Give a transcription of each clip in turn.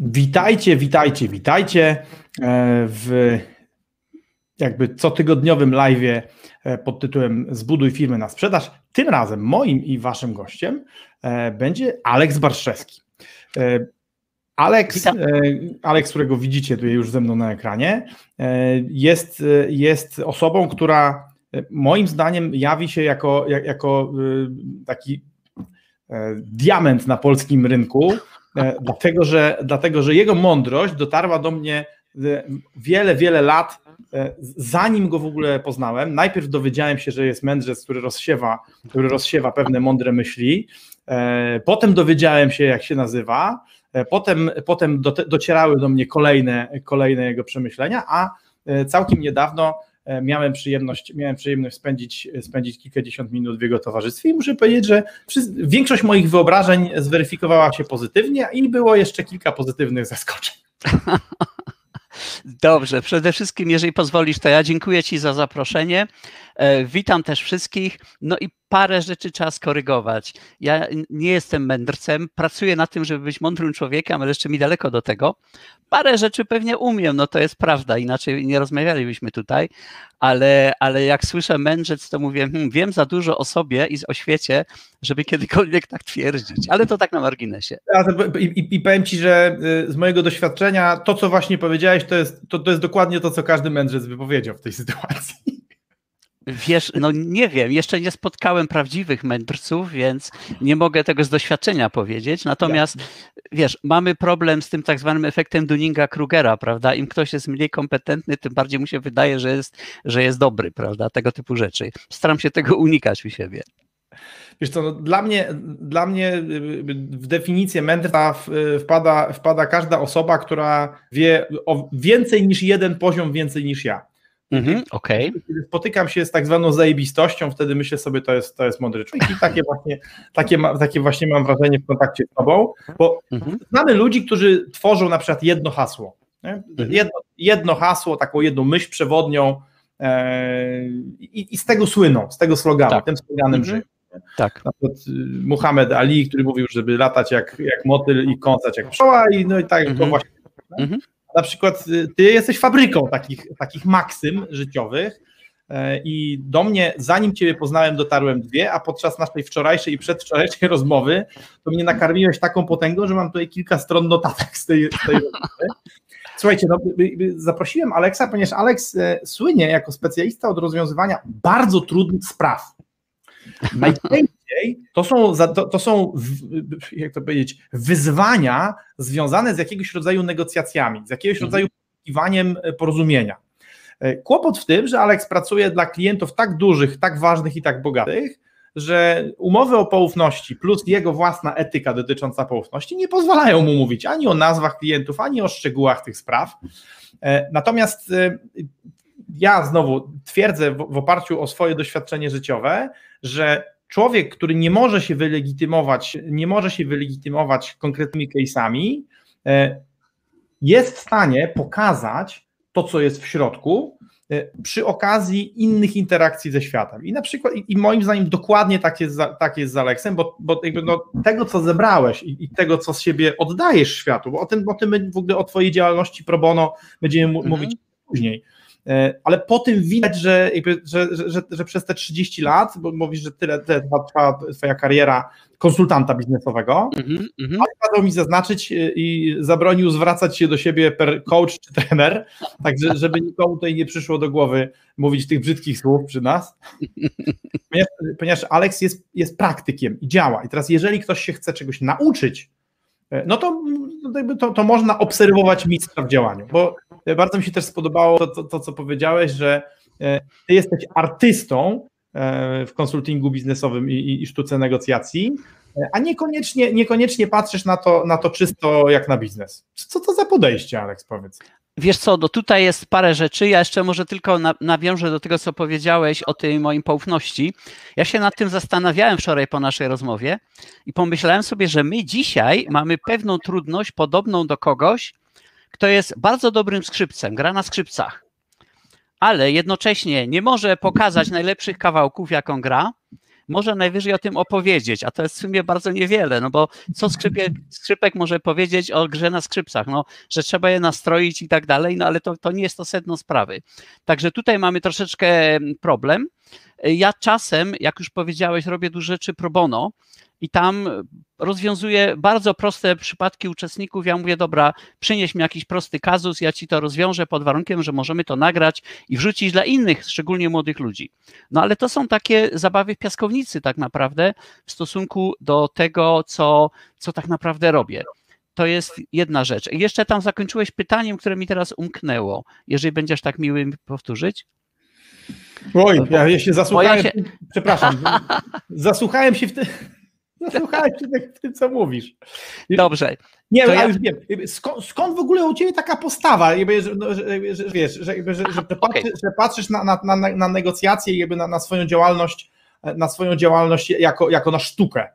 Witajcie, witajcie, witajcie e, w jakby cotygodniowym live pod tytułem Zbuduj firmę na sprzedaż. Tym razem moim i waszym gościem e, będzie Aleks Barszewski. E, Aleks, Aleks, którego widzicie tutaj już ze mną na ekranie, jest, jest osobą, która moim zdaniem jawi się jako, jako taki diament na polskim rynku, E, dlatego że, dlatego, że jego mądrość dotarła do mnie e, wiele, wiele lat, e, zanim go w ogóle poznałem. Najpierw dowiedziałem się, że jest mędrzec, który rozsiewa, który rozsiewa pewne mądre myśli. Potem dowiedziałem się, jak się nazywa. Potem, potem docierały do mnie kolejne, kolejne jego przemyślenia, a całkiem niedawno E, miałem przyjemność, miałem przyjemność spędzić, spędzić kilkadziesiąt minut w jego towarzystwie i muszę powiedzieć, że większość moich wyobrażeń zweryfikowała się pozytywnie i było jeszcze kilka pozytywnych zaskoczeń. Dobrze, przede wszystkim, jeżeli pozwolisz, to ja dziękuję Ci za zaproszenie. E, witam też wszystkich. No i parę rzeczy trzeba skorygować. Ja nie jestem mędrcem, pracuję na tym, żeby być mądrym człowiekiem, ale jeszcze mi daleko do tego. Parę rzeczy pewnie umiem, no to jest prawda, inaczej nie rozmawialibyśmy tutaj, ale, ale jak słyszę mędrzec, to mówię, hmm, wiem za dużo o sobie i o świecie, żeby kiedykolwiek tak twierdzić, ale to tak na marginesie. I, i, i powiem Ci, że y, z mojego doświadczenia to, co właśnie powiedziałeś, to jest, to, to jest dokładnie to, co każdy mędrzec by powiedział w tej sytuacji. Wiesz, no nie wiem, jeszcze nie spotkałem prawdziwych mędrców, więc nie mogę tego z doświadczenia powiedzieć. Natomiast wiesz, mamy problem z tym tak zwanym efektem Dunninga-Krugera, prawda? Im ktoś jest mniej kompetentny, tym bardziej mu się wydaje, że jest, że jest dobry, prawda? Tego typu rzeczy. Staram się tego unikać u siebie. Wiesz co, no, dla, mnie, dla mnie w definicję mędrca wpada, wpada każda osoba, która wie o więcej niż jeden poziom więcej niż ja. Mhm, okay. Kiedy spotykam się z tak zwaną zajebistością, wtedy myślę sobie, to jest, to jest mądry człowiek i takie właśnie, takie, takie właśnie mam wrażenie w kontakcie z tobą, bo mhm. znamy ludzi, którzy tworzą na przykład jedno hasło. Mhm. Jedno, jedno, hasło, taką jedną myśl przewodnią e, i, i, z tego słyną, z tego sloganu, tak. tym sloganem mhm. żyją. Tak. Na przykład y, Muhammad Ali, który mówił, żeby latać jak, jak motyl i kąsać jak pszczoła i no i tak to mhm. właśnie. Mhm na przykład y, ty jesteś fabryką takich, takich maksym życiowych e, i do mnie, zanim ciebie poznałem, dotarłem dwie, a podczas naszej wczorajszej i przedwczorajszej rozmowy, to mnie nakarmiłeś taką potęgą, że mam tutaj kilka stron notatek z tej, z tej rozmowy. Słuchajcie, no, zaprosiłem Aleksa, ponieważ Aleks e, słynie jako specjalista od rozwiązywania bardzo trudnych spraw. Najczęściej to są, to, to są, jak to powiedzieć, wyzwania związane z jakiegoś rodzaju negocjacjami, z jakiegoś mhm. rodzaju poszukiwaniem e, porozumienia. E, kłopot w tym, że Alex pracuje dla klientów tak dużych, tak ważnych i tak bogatych, że umowy o poufności plus jego własna etyka dotycząca poufności nie pozwalają mu mówić ani o nazwach klientów, ani o szczegółach tych spraw. E, natomiast ja znowu twierdzę w oparciu o swoje doświadczenie życiowe, że człowiek, który nie może się wylegitymować, nie może się wylegitymować konkretnymi case'ami, e, jest w stanie pokazać to, co jest w środku, e, przy okazji innych interakcji ze światem. I na przykład, i moim zdaniem dokładnie tak jest, tak jest z Aleksem, bo, bo no, tego, co zebrałeś i, i, tego, co z siebie oddajesz światu, bo o tym, o tym w ogóle o twojej działalności pro bono będziemy mhm. mówić później, ale po tym widać, że, że, że, że, przez te 30 lat, bo mówisz, że tyle, tyle trwa twoja kariera konsultanta biznesowego, mm -hmm. kazał mi zaznaczyć e, i zabronił zwracać się do siebie per coach czy trener, także żeby nikomu tutaj nie przyszło do głowy mówić tych brzydkich słów przy nas, ponieważ, ponieważ Alex jest, jest praktykiem i działa i teraz jeżeli ktoś się chce czegoś nauczyć, e, no to, to, to można obserwować mistrza w działaniu, bo bardzo mi się też spodobało to, to, to co powiedziałeś, że e, ty jesteś artystą e, w konsultingu biznesowym i, i sztuce negocjacji, e, a niekoniecznie, niekoniecznie patrzysz na to, na to czysto jak na biznes. Co to za podejście, Aleks, powiedz? Wiesz co, no tutaj jest parę rzeczy. Ja jeszcze może tylko nawiążę do tego, co powiedziałeś o tej moim poufności. Ja się nad tym zastanawiałem wczoraj po naszej rozmowie i pomyślałem sobie, że my dzisiaj mamy pewną trudność podobną do kogoś, kto jest bardzo dobrym skrzypcem, gra na skrzypcach, ale jednocześnie nie może pokazać najlepszych kawałków, jaką gra, może najwyżej o tym opowiedzieć, a to jest w sumie bardzo niewiele, no bo co skrzypek, skrzypek może powiedzieć o grze na skrzypcach, no, że trzeba je nastroić i tak dalej, no ale to, to nie jest to sedno sprawy. Także tutaj mamy troszeczkę mm, problem. Ja czasem, jak już powiedziałeś, robię dużo rzeczy pro bono, i tam rozwiązuję bardzo proste przypadki uczestników. Ja mówię, dobra, przynieś mi jakiś prosty kazus, ja ci to rozwiążę pod warunkiem, że możemy to nagrać i wrzucić dla innych, szczególnie młodych ludzi. No ale to są takie zabawy w piaskownicy tak naprawdę w stosunku do tego, co, co tak naprawdę robię. To jest jedna rzecz. I jeszcze tam zakończyłeś pytaniem, które mi teraz umknęło. Jeżeli będziesz tak miły powtórzyć. Oj, ja się zasłuchałem, ja się... przepraszam, zasłuchałem się w tym Zasłuchałem się w tym, co mówisz. Dobrze. Nie, ja... już wiem. Skąd, skąd, w ogóle u Ciebie taka postawa, jakby, że, no, że, że, wiesz, że, że, okay. że patrzysz na, na, na, na negocjacje i jakby na, na swoją działalność, na swoją działalność jako, jako na sztukę.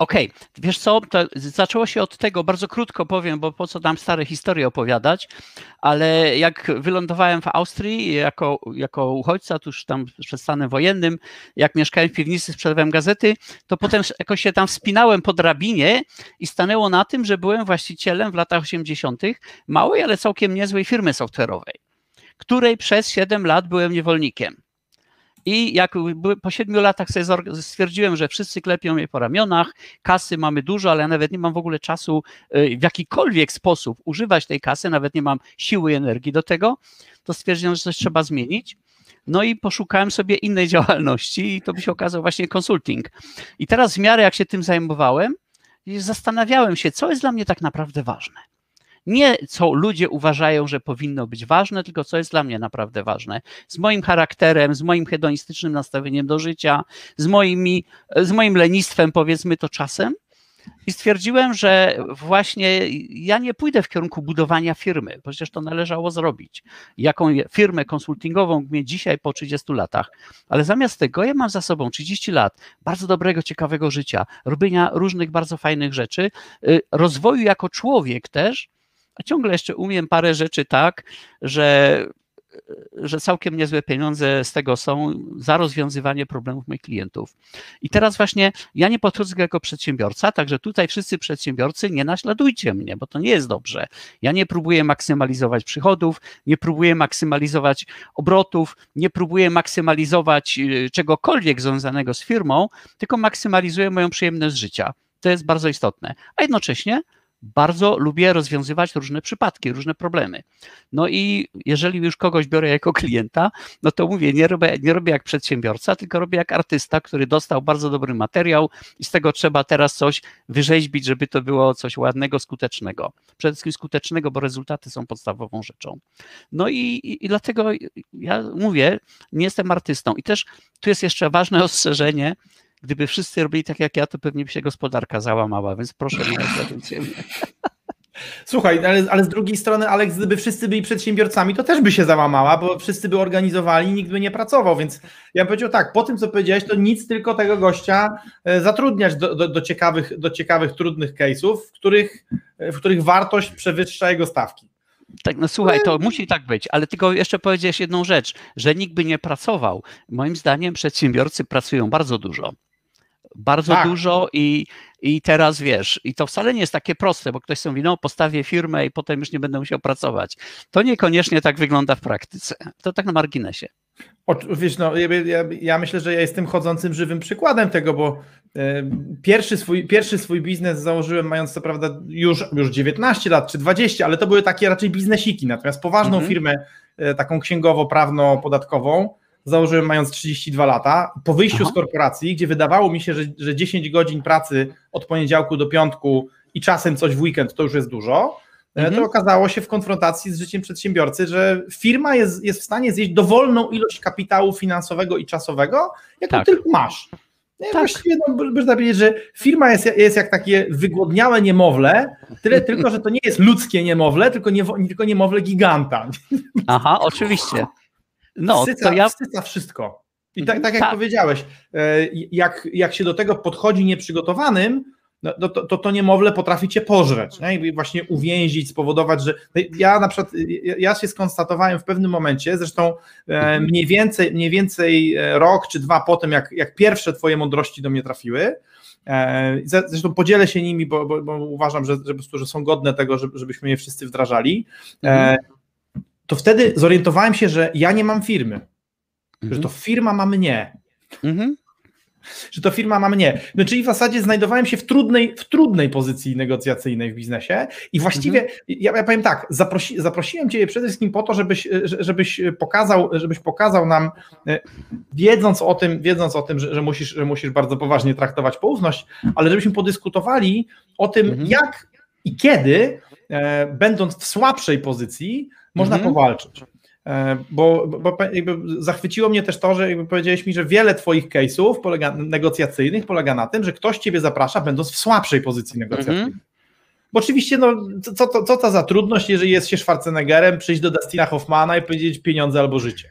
Okej, okay. wiesz co, to zaczęło się od tego, bardzo krótko powiem, bo po co tam stare historie opowiadać, ale jak wylądowałem w Austrii jako, jako uchodźca, tuż tam przed stanem wojennym, jak mieszkałem w piwnicy, sprzedawałem gazety, to potem jakoś się tam wspinałem po drabinie i stanęło na tym, że byłem właścicielem w latach 80. małej, ale całkiem niezłej firmy software'owej, której przez 7 lat byłem niewolnikiem. I jak po siedmiu latach stwierdziłem, że wszyscy klepią mnie po ramionach, kasy mamy dużo, ale ja nawet nie mam w ogóle czasu y, w jakikolwiek sposób używać tej kasy, nawet nie mam siły i energii do tego, to stwierdziłem, że coś trzeba zmienić. No i poszukałem sobie innej działalności i to by się okazał właśnie konsulting. I teraz w miarę jak się tym zajmowałem, zastanawiałem się, co jest dla mnie tak naprawdę ważne. Nie co ludzie uważają, że powinno być ważne, tylko co jest dla mnie naprawdę ważne. Z moim charakterem, z moim hedonistycznym nastawieniem do życia, z, moimi, z moim lenistwem, powiedzmy to czasem. I stwierdziłem, że właśnie ja nie pójdę w kierunku budowania firmy, bo przecież to należało zrobić. Jaką firmę konsultingową mnie dzisiaj po 30 latach. Ale zamiast tego ja mam za sobą 30 lat bardzo dobrego, ciekawego życia, robienia różnych bardzo fajnych rzeczy, y, rozwoju jako człowiek też, a ciągle jeszcze umiem parę rzeczy tak, że, że całkiem niezłe pieniądze z tego są za rozwiązywanie problemów moich klientów. I teraz właśnie ja nie podchodzę jako przedsiębiorca, także tutaj wszyscy przedsiębiorcy nie naśladujcie mnie, bo to nie jest dobrze. Ja nie próbuję maksymalizować przychodów, nie próbuję maksymalizować obrotów, nie próbuję maksymalizować y, czegokolwiek związanego z firmą, tylko maksymalizuję moją przyjemność życia. To jest bardzo istotne. A jednocześnie bardzo lubię rozwiązywać różne przypadki, różne problemy. No i jeżeli już kogoś biorę jako klienta, no to mówię, nie robię, nie robię jak przedsiębiorca, tylko robię jak artysta, który dostał bardzo dobry materiał i z tego trzeba teraz coś wyrzeźbić, żeby to było coś ładnego, skutecznego. Przede wszystkim skutecznego, bo rezultaty są podstawową rzeczą. No i, i, i dlatego ja mówię, nie jestem artystą. I też tu jest jeszcze ważne ostrzeżenie, Gdyby wszyscy robili tak jak ja, to pewnie by się gospodarka załamała, więc proszę mnie. Słuchaj, ale, ale, z drugiej strony, Aleks, gdyby wszyscy byli przedsiębiorcami, to też by się załamała, bo wszyscy by organizowali, nikt by nie pracował, więc ja bym powiedział tak, po tym co powiedziałeś, to nic tylko tego gościa e, zatrudniać do, do, do ciekawych, do ciekawych, trudnych case'ów, w których, w których wartość przewyższa jego stawki. Tak, no słuchaj, to musi tak być, ale tylko jeszcze powiedziałeś jedną rzecz, że nikt by nie pracował. Moim zdaniem przedsiębiorcy pracują bardzo dużo bardzo tak. dużo i, i teraz wiesz, i to wcale nie jest takie proste, bo ktoś sobie mówi, no postawię firmę i potem już nie będę musiał pracować. To niekoniecznie tak wygląda w praktyce. To tak na marginesie. O, wiesz, no, ja, ja, myślę, że ja jestem chodzącym żywym przykładem tego, bo e, pierwszy, swój, pierwszy swój biznes założyłem mając co prawda już, już 19 lat czy 20, ale to były takie raczej biznesiki, natomiast poważną mhm. firmę, e, taką księgowo-prawno-podatkową, założyłem mając 32 lata, po wyjściu Aha. z korporacji, gdzie wydawało mi się, że, że 10 godzin pracy od poniedziałku do piątku i czasem coś w weekend to już jest dużo, e, mhm. to okazało się w konfrontacji z życiem przedsiębiorcy, że firma jest, jest w stanie zjeść dowolną ilość kapitału finansowego i czasowego, jaką tak. tylko masz. tak. Właściwie no, można powiedzieć, że firma jest, jest jak takie wygłodniałe niemowlę, tyle tylko, że to nie jest ludzkie niemowlę, tylko, nie, tylko niemowlę giganta. Aha, oczywiście. No, wsyca, to ja... wsyca wszystko. I tak, tak jak tak. powiedziałeś, e, jak, jak się do tego podchodzi nieprzygotowanym, no, no, to, to, to niemowlę potrafi cię pożreć nie? i właśnie uwięzić, spowodować, że no, ja na przykład, ja się skonstatowałem w pewnym momencie, zresztą e, mniej więcej, mniej więcej e, rok czy dwa po tym, jak, jak pierwsze twoje mądrości do mnie trafiły, Zresztą podzielę się nimi, bo, bo, bo uważam, że, że, że są godne tego, żebyśmy je wszyscy wdrażali. Mhm. To wtedy zorientowałem się, że ja nie mam firmy, mhm. że to firma ma mnie. Mhm że to firma ma mnie. No, czyli w zasadzie znajdowałem się w trudnej, w trudnej pozycji negocjacyjnej w biznesie i właściwie, mhm. ja, ja powiem tak, zaprosi, zaprosiłem Cię przede wszystkim po to, żebyś, żebyś, pokazał, żebyś pokazał nam, e, wiedząc o tym, wiedząc o tym, że, że, musisz, że musisz bardzo poważnie traktować poufność, ale żebyśmy podyskutowali o tym, mhm. jak i kiedy, e, będąc w słabszej pozycji, można mhm. powalczyć. E, bo, bo zachwyciło mnie też to, że powiedziałeś mi, że wiele Twoich case'ów polega, negocjacyjnych polega na tym, że ktoś Ciebie zaprasza, będąc w słabszej pozycji negocjacyjnej. Mm -hmm. Bo oczywiście, no, co, co, co to za trudność, jeżeli jest się Schwarzeneggerem, przyjść do Dustina Hoffmana i powiedzieć pieniądze albo życie.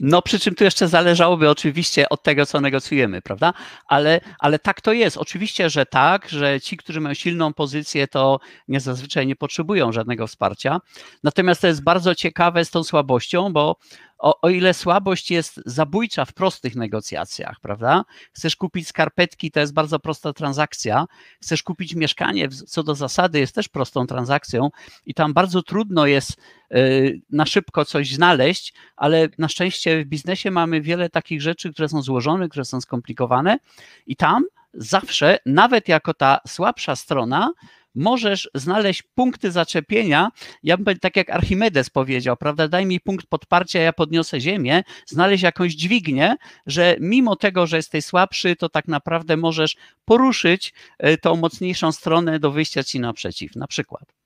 No, przy czym tu jeszcze zależałoby oczywiście od tego, co negocjujemy, prawda? Ale, ale tak to jest. Oczywiście, że tak, że ci, którzy mają silną pozycję, to nie zazwyczaj nie potrzebują żadnego wsparcia. Natomiast to jest bardzo ciekawe z tą słabością, bo o, o, ile słabość jest zabójcza w prostych negocjacjach, prawda? Chcesz kupić skarpetki, to jest bardzo prosta transakcja. Chcesz kupić mieszkanie, co do zasady jest też prostą transakcją i tam bardzo trudno jest y, na szybko coś znaleźć, ale na szczęście w biznesie mamy wiele takich rzeczy, które są złożone, które są skomplikowane i tam zawsze, nawet jako ta słabsza strona, możesz znaleźć punkty zaczepienia. Ja bym tak jak Archimedes powiedział, prawda? Daj mi punkt podparcia, ja podniosę ziemię, znaleźć jakąś dźwignię, że mimo tego, że jesteś słabszy, to tak naprawdę możesz poruszyć e, tą mocniejszą stronę do wyjścia ci naprzeciw, na przykład.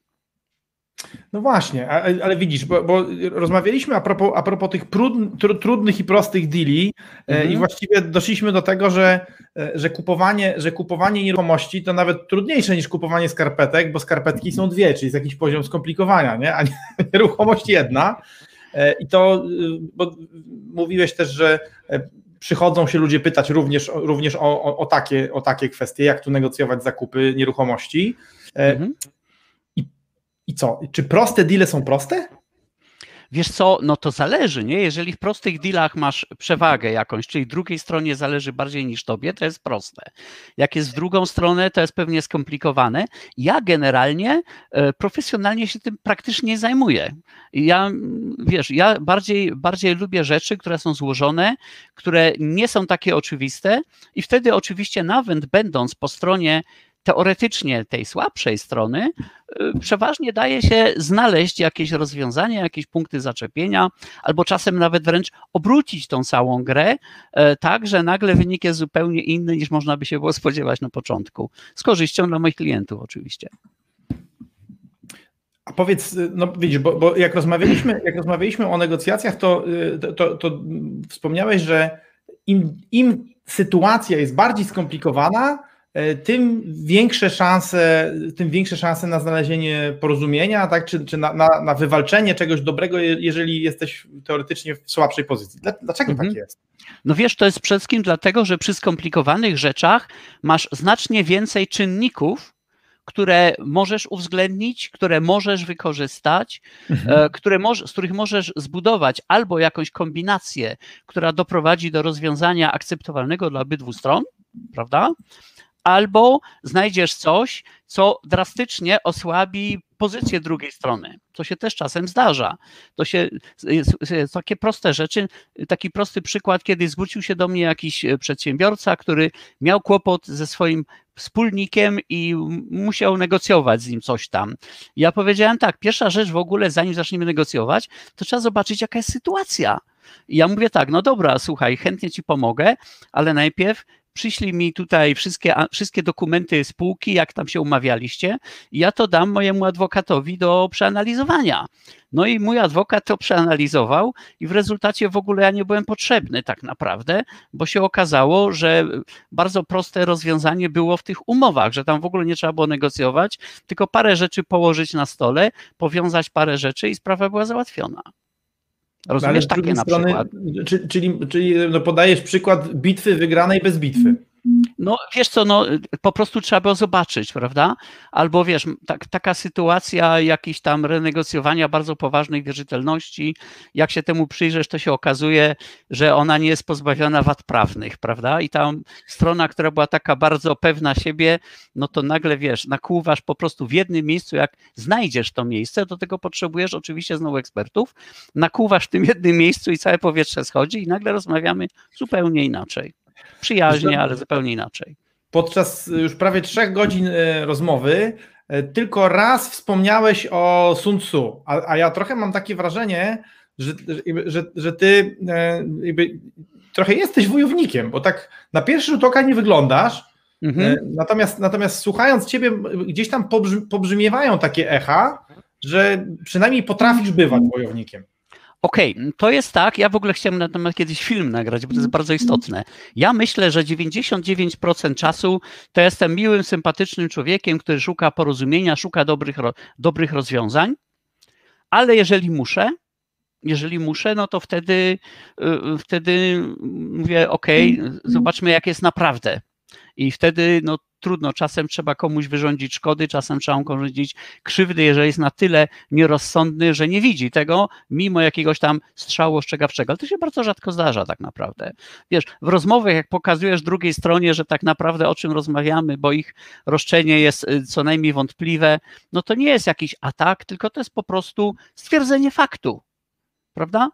No właśnie, ale widzisz, bo, bo, rozmawialiśmy a propos, a propos tych trudnych i prostych deali mhm. i właściwie doszliśmy do tego, że, e, że, kupowanie, że kupowanie nieruchomości to nawet trudniejsze niż kupowanie skarpetek, bo skarpetki są dwie, czyli jest jakiś poziom skomplikowania, nie? a nieruchomość jedna. E, I to, bo mówiłeś też, że przychodzą się ludzie pytać również, również o, o, o takie, o takie kwestie, jak tu negocjować zakupy nieruchomości. Mhm. I co? Czy proste deale są proste? Wiesz co, no to zależy, nie? Jeżeli w prostych dealach masz przewagę jakąś, czyli drugiej stronie zależy bardziej niż tobie, to jest proste. Jak jest w drugą stronę, to jest pewnie skomplikowane. Ja generalnie e, profesjonalnie się tym praktycznie zajmuję. Ja, wiesz, ja bardziej, bardziej lubię rzeczy, które są złożone, które nie są takie oczywiste i wtedy oczywiście nawet będąc po stronie teoretycznie tej słabszej strony y, przeważnie daje się znaleźć jakieś rozwiązania, jakieś punkty zaczepienia, albo czasem nawet wręcz obrócić tą całą grę e, tak, że nagle wynik jest zupełnie inny niż można by się było spodziewać na początku. Z korzyścią dla moich klientów oczywiście. A powiedz, no widzisz, bo, bo jak, rozmawialiśmy, jak rozmawialiśmy o negocjacjach, to, to, to, to wspomniałeś, że im, im sytuacja jest bardziej skomplikowana, tym większe szanse, tym większe szanse na znalezienie porozumienia, tak, czy, czy na, na, na wywalczenie czegoś dobrego, jeżeli jesteś teoretycznie w słabszej pozycji. Dlaczego tak mhm. tak jest? No wiesz, to jest przede wszystkim dlatego, że przy skomplikowanych rzeczach masz znacznie więcej czynników, które możesz uwzględnić, które możesz wykorzystać, mhm. E, które z których możesz zbudować albo jakąś kombinację, która doprowadzi do rozwiązania akceptowalnego dla obydwu stron, prawda? Albo znajdziesz coś, co drastycznie osłabi pozycję drugiej strony. To się też czasem zdarza. To się takie proste rzeczy. Taki prosty przykład, kiedy zwrócił się do mnie jakiś e, przedsiębiorca, który miał kłopot ze swoim wspólnikiem i musiał negocjować z nim coś tam. Ja powiedziałem tak, pierwsza rzecz w ogóle, zanim zaczniemy negocjować, to trzeba zobaczyć, jaka jest sytuacja. I ja mówię tak, no dobra, słuchaj, chętnie ci pomogę, ale najpierw przyślij mi tutaj wszystkie, wszystkie dokumenty spółki, jak tam się umawialiście, i ja to dam mojemu adwokatowi do przeanalizowania. No i mój adwokat to przeanalizował i w rezultacie w ogóle ja nie byłem potrzebny tak naprawdę, bo się okazało, że bardzo proste rozwiązanie było w tych umowach, że tam w ogóle nie trzeba było negocjować, tylko parę rzeczy położyć na stole, powiązać parę rzeczy i sprawa była załatwiona. Rozumiesz takie na strony, przykład? Czyli, czyli no podajesz przykład bitwy wygranej bez bitwy. No wiesz co, no po prostu trzeba było zobaczyć, prawda? Albo wiesz, tak, taka sytuacja jakiejś tam renegocjowania bardzo poważnej wierzytelności, jak się temu przyjrzesz, to się okazuje, że ona nie jest pozbawiona wad prawnych, prawda? I tam strona, która była taka bardzo pewna siebie, no to nagle wiesz, nakłuwasz po prostu w jednym miejscu, jak znajdziesz to miejsce, do tego potrzebujesz oczywiście znowu ekspertów, nakłuwasz w tym jednym miejscu i całe powietrze schodzi i nagle rozmawiamy zupełnie inaczej przyjaźnie, ale zupełnie inaczej. Podczas już prawie trzech godzin e, rozmowy e, tylko raz wspomniałeś o Sun Tzu, a, a ja trochę mam takie wrażenie, że, że, że ty e, jakby, trochę jesteś wojownikiem, bo tak na pierwszy rzut oka nie wyglądasz, mhm. natomiast, natomiast słuchając ciebie gdzieś tam pobrzmiewają takie echa, że przynajmniej potrafisz bywać wojownikiem. Okej, okay, to jest tak. Ja w ogóle chciałem na temat kiedyś film nagrać, bo to jest bardzo istotne. Ja myślę, że 99% czasu to jestem miłym, sympatycznym człowiekiem, który szuka porozumienia, szuka dobrych, dobrych rozwiązań, ale jeżeli muszę, jeżeli muszę, no to wtedy, y, wtedy mówię, ok, zobaczmy jak jest naprawdę. I wtedy no, trudno, czasem trzeba komuś wyrządzić szkody, czasem trzeba mu wyrządzić krzywdy, jeżeli jest na tyle nierozsądny, że nie widzi tego, mimo jakiegoś tam strzału ostrzegawczego. Ale to się bardzo rzadko zdarza tak naprawdę. Wiesz, w rozmowach, jak pokazujesz drugiej stronie, że tak naprawdę o czym rozmawiamy, bo ich roszczenie jest y, co najmniej wątpliwe, no to nie jest jakiś atak, tylko to jest po prostu stwierdzenie faktu. Prawda?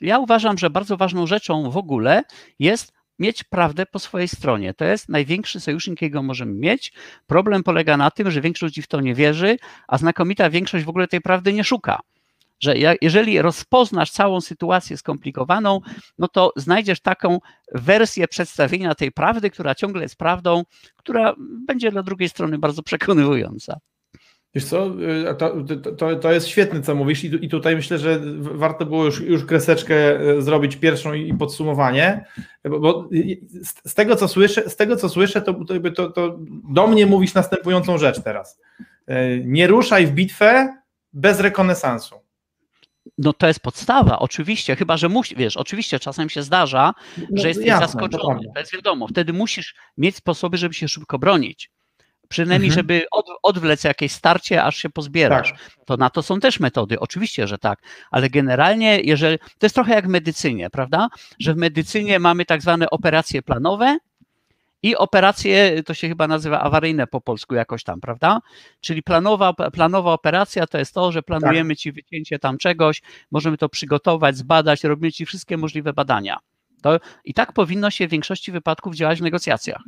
Ja uważam, że bardzo ważną rzeczą w ogóle jest mieć prawdę po swojej stronie. To jest największy sojusznik, jakiego możemy mieć. Problem polega na tym, że większość ludzi w to nie wierzy, a znakomita większość w ogóle tej prawdy nie szuka. Że jeżeli rozpoznasz całą sytuację skomplikowaną, no to znajdziesz taką wersję przedstawienia tej prawdy, która ciągle jest prawdą, która będzie dla drugiej strony bardzo przekonywująca. Wiesz co, y, to, to, to jest świetne, co mówisz i, i tutaj myślę, że warto było już, już kreseczkę y, zrobić pierwszą i podsumowanie, bo, bo z, z, tego, co słyszę, z tego, co słyszę, to, to, to do mnie mówisz następującą rzecz teraz. Y, nie ruszaj w bitwę bez rekonesansu. No to jest podstawa, oczywiście, chyba że musisz, wiesz, oczywiście czasem się zdarza, no, że jesteś jasne, zaskoczony, to jest wiadomo, wtedy musisz mieć sposoby, żeby się szybko bronić. Przynajmniej, mhm. żeby od, odwlec jakieś starcie, aż się pozbierasz. Tak. To na to są też metody, oczywiście, że tak, ale generalnie, jeżeli. To jest trochę jak w medycynie, prawda? Że w medycynie mamy tak zwane operacje planowe, i operacje, to się chyba nazywa awaryjne po polsku jakoś tam, prawda? Czyli planowa, planowa operacja to jest to, że planujemy tak. ci wycięcie tam czegoś, możemy to przygotować, zbadać, robimy ci wszystkie możliwe badania. To, I tak powinno się w większości wypadków działać w negocjacjach.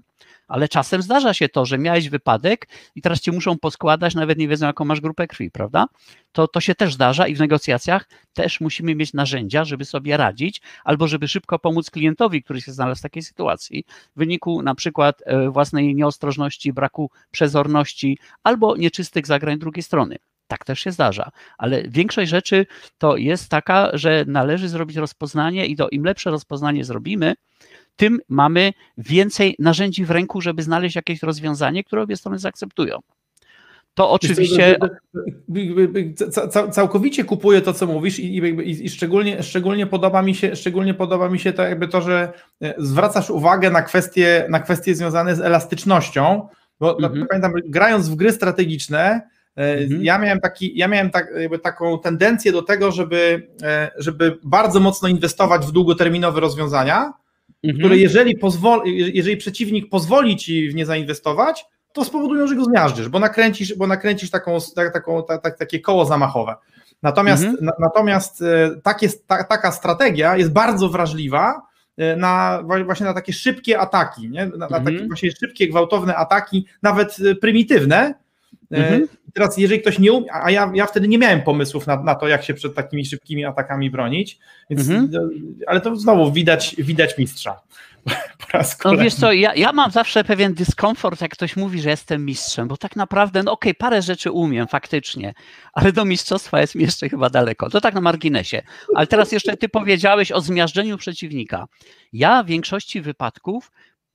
Ale czasem zdarza się to, że miałeś wypadek i teraz cię muszą poskładać, nawet nie wiedzą, jaką masz grupę krwi, prawda? To, to się też zdarza i w negocjacjach też musimy mieć narzędzia, żeby sobie radzić, albo żeby szybko pomóc klientowi, który się znalazł w takiej sytuacji, w wyniku na przykład e, własnej nieostrożności, braku przezorności albo nieczystych zagrań drugiej strony. Tak też się zdarza, ale większość rzeczy to jest taka, że należy zrobić rozpoznanie i to im lepsze rozpoznanie zrobimy, tym mamy więcej narzędzi w ręku, żeby znaleźć jakieś rozwiązanie, które obie strony zaakceptują. To oczywiście. Całkowicie kupuję to, co mówisz, i, i, i, szczególnie, szczególnie, podoba mi się, szczególnie podoba mi się to, jakby to, że e, zwracasz uwagę na kwestie, na kwestie związane z elastycznością. Bo mhm. pamiętam, grając w gry strategiczne, mhm. Ja miałem, taki, ja miałem tak, taką tendencję do tego, żeby, e, żeby bardzo mocno inwestować w długoterminowe rozwiązania, mhm. które jeżeli, pozwol, jeżeli przeciwnik pozwoli ci w nie zainwestować, to spowodują, że go zmiażdżysz, bo nakręcisz, bo nakręcisz taką, taką, tak, takie koło zamachowe. Natomiast, mhm. na, natomiast e, tak jest, ta, taka strategia jest bardzo wrażliwa na właśnie na takie szybkie ataki, nie? Na, na takie właśnie szybkie, gwałtowne ataki, nawet prymitywne, E, mhm. Teraz, jeżeli ktoś nie umie, a ja, ja wtedy nie miałem pomysłów na, na to, jak się przed takimi szybkimi atakami bronić, więc, mhm. ale to znowu widać, widać mistrza. no wiesz co, ja, ja mam zawsze pewien dyskomfort, jak ktoś mówi, że jestem mistrzem, bo tak naprawdę, no okej, okay, parę rzeczy umiem faktycznie, ale do mistrzostwa jest mi jeszcze chyba daleko. To tak na marginesie. Ale teraz jeszcze ty powiedziałeś o zmiażdżeniu przeciwnika. Ja w większości wypadków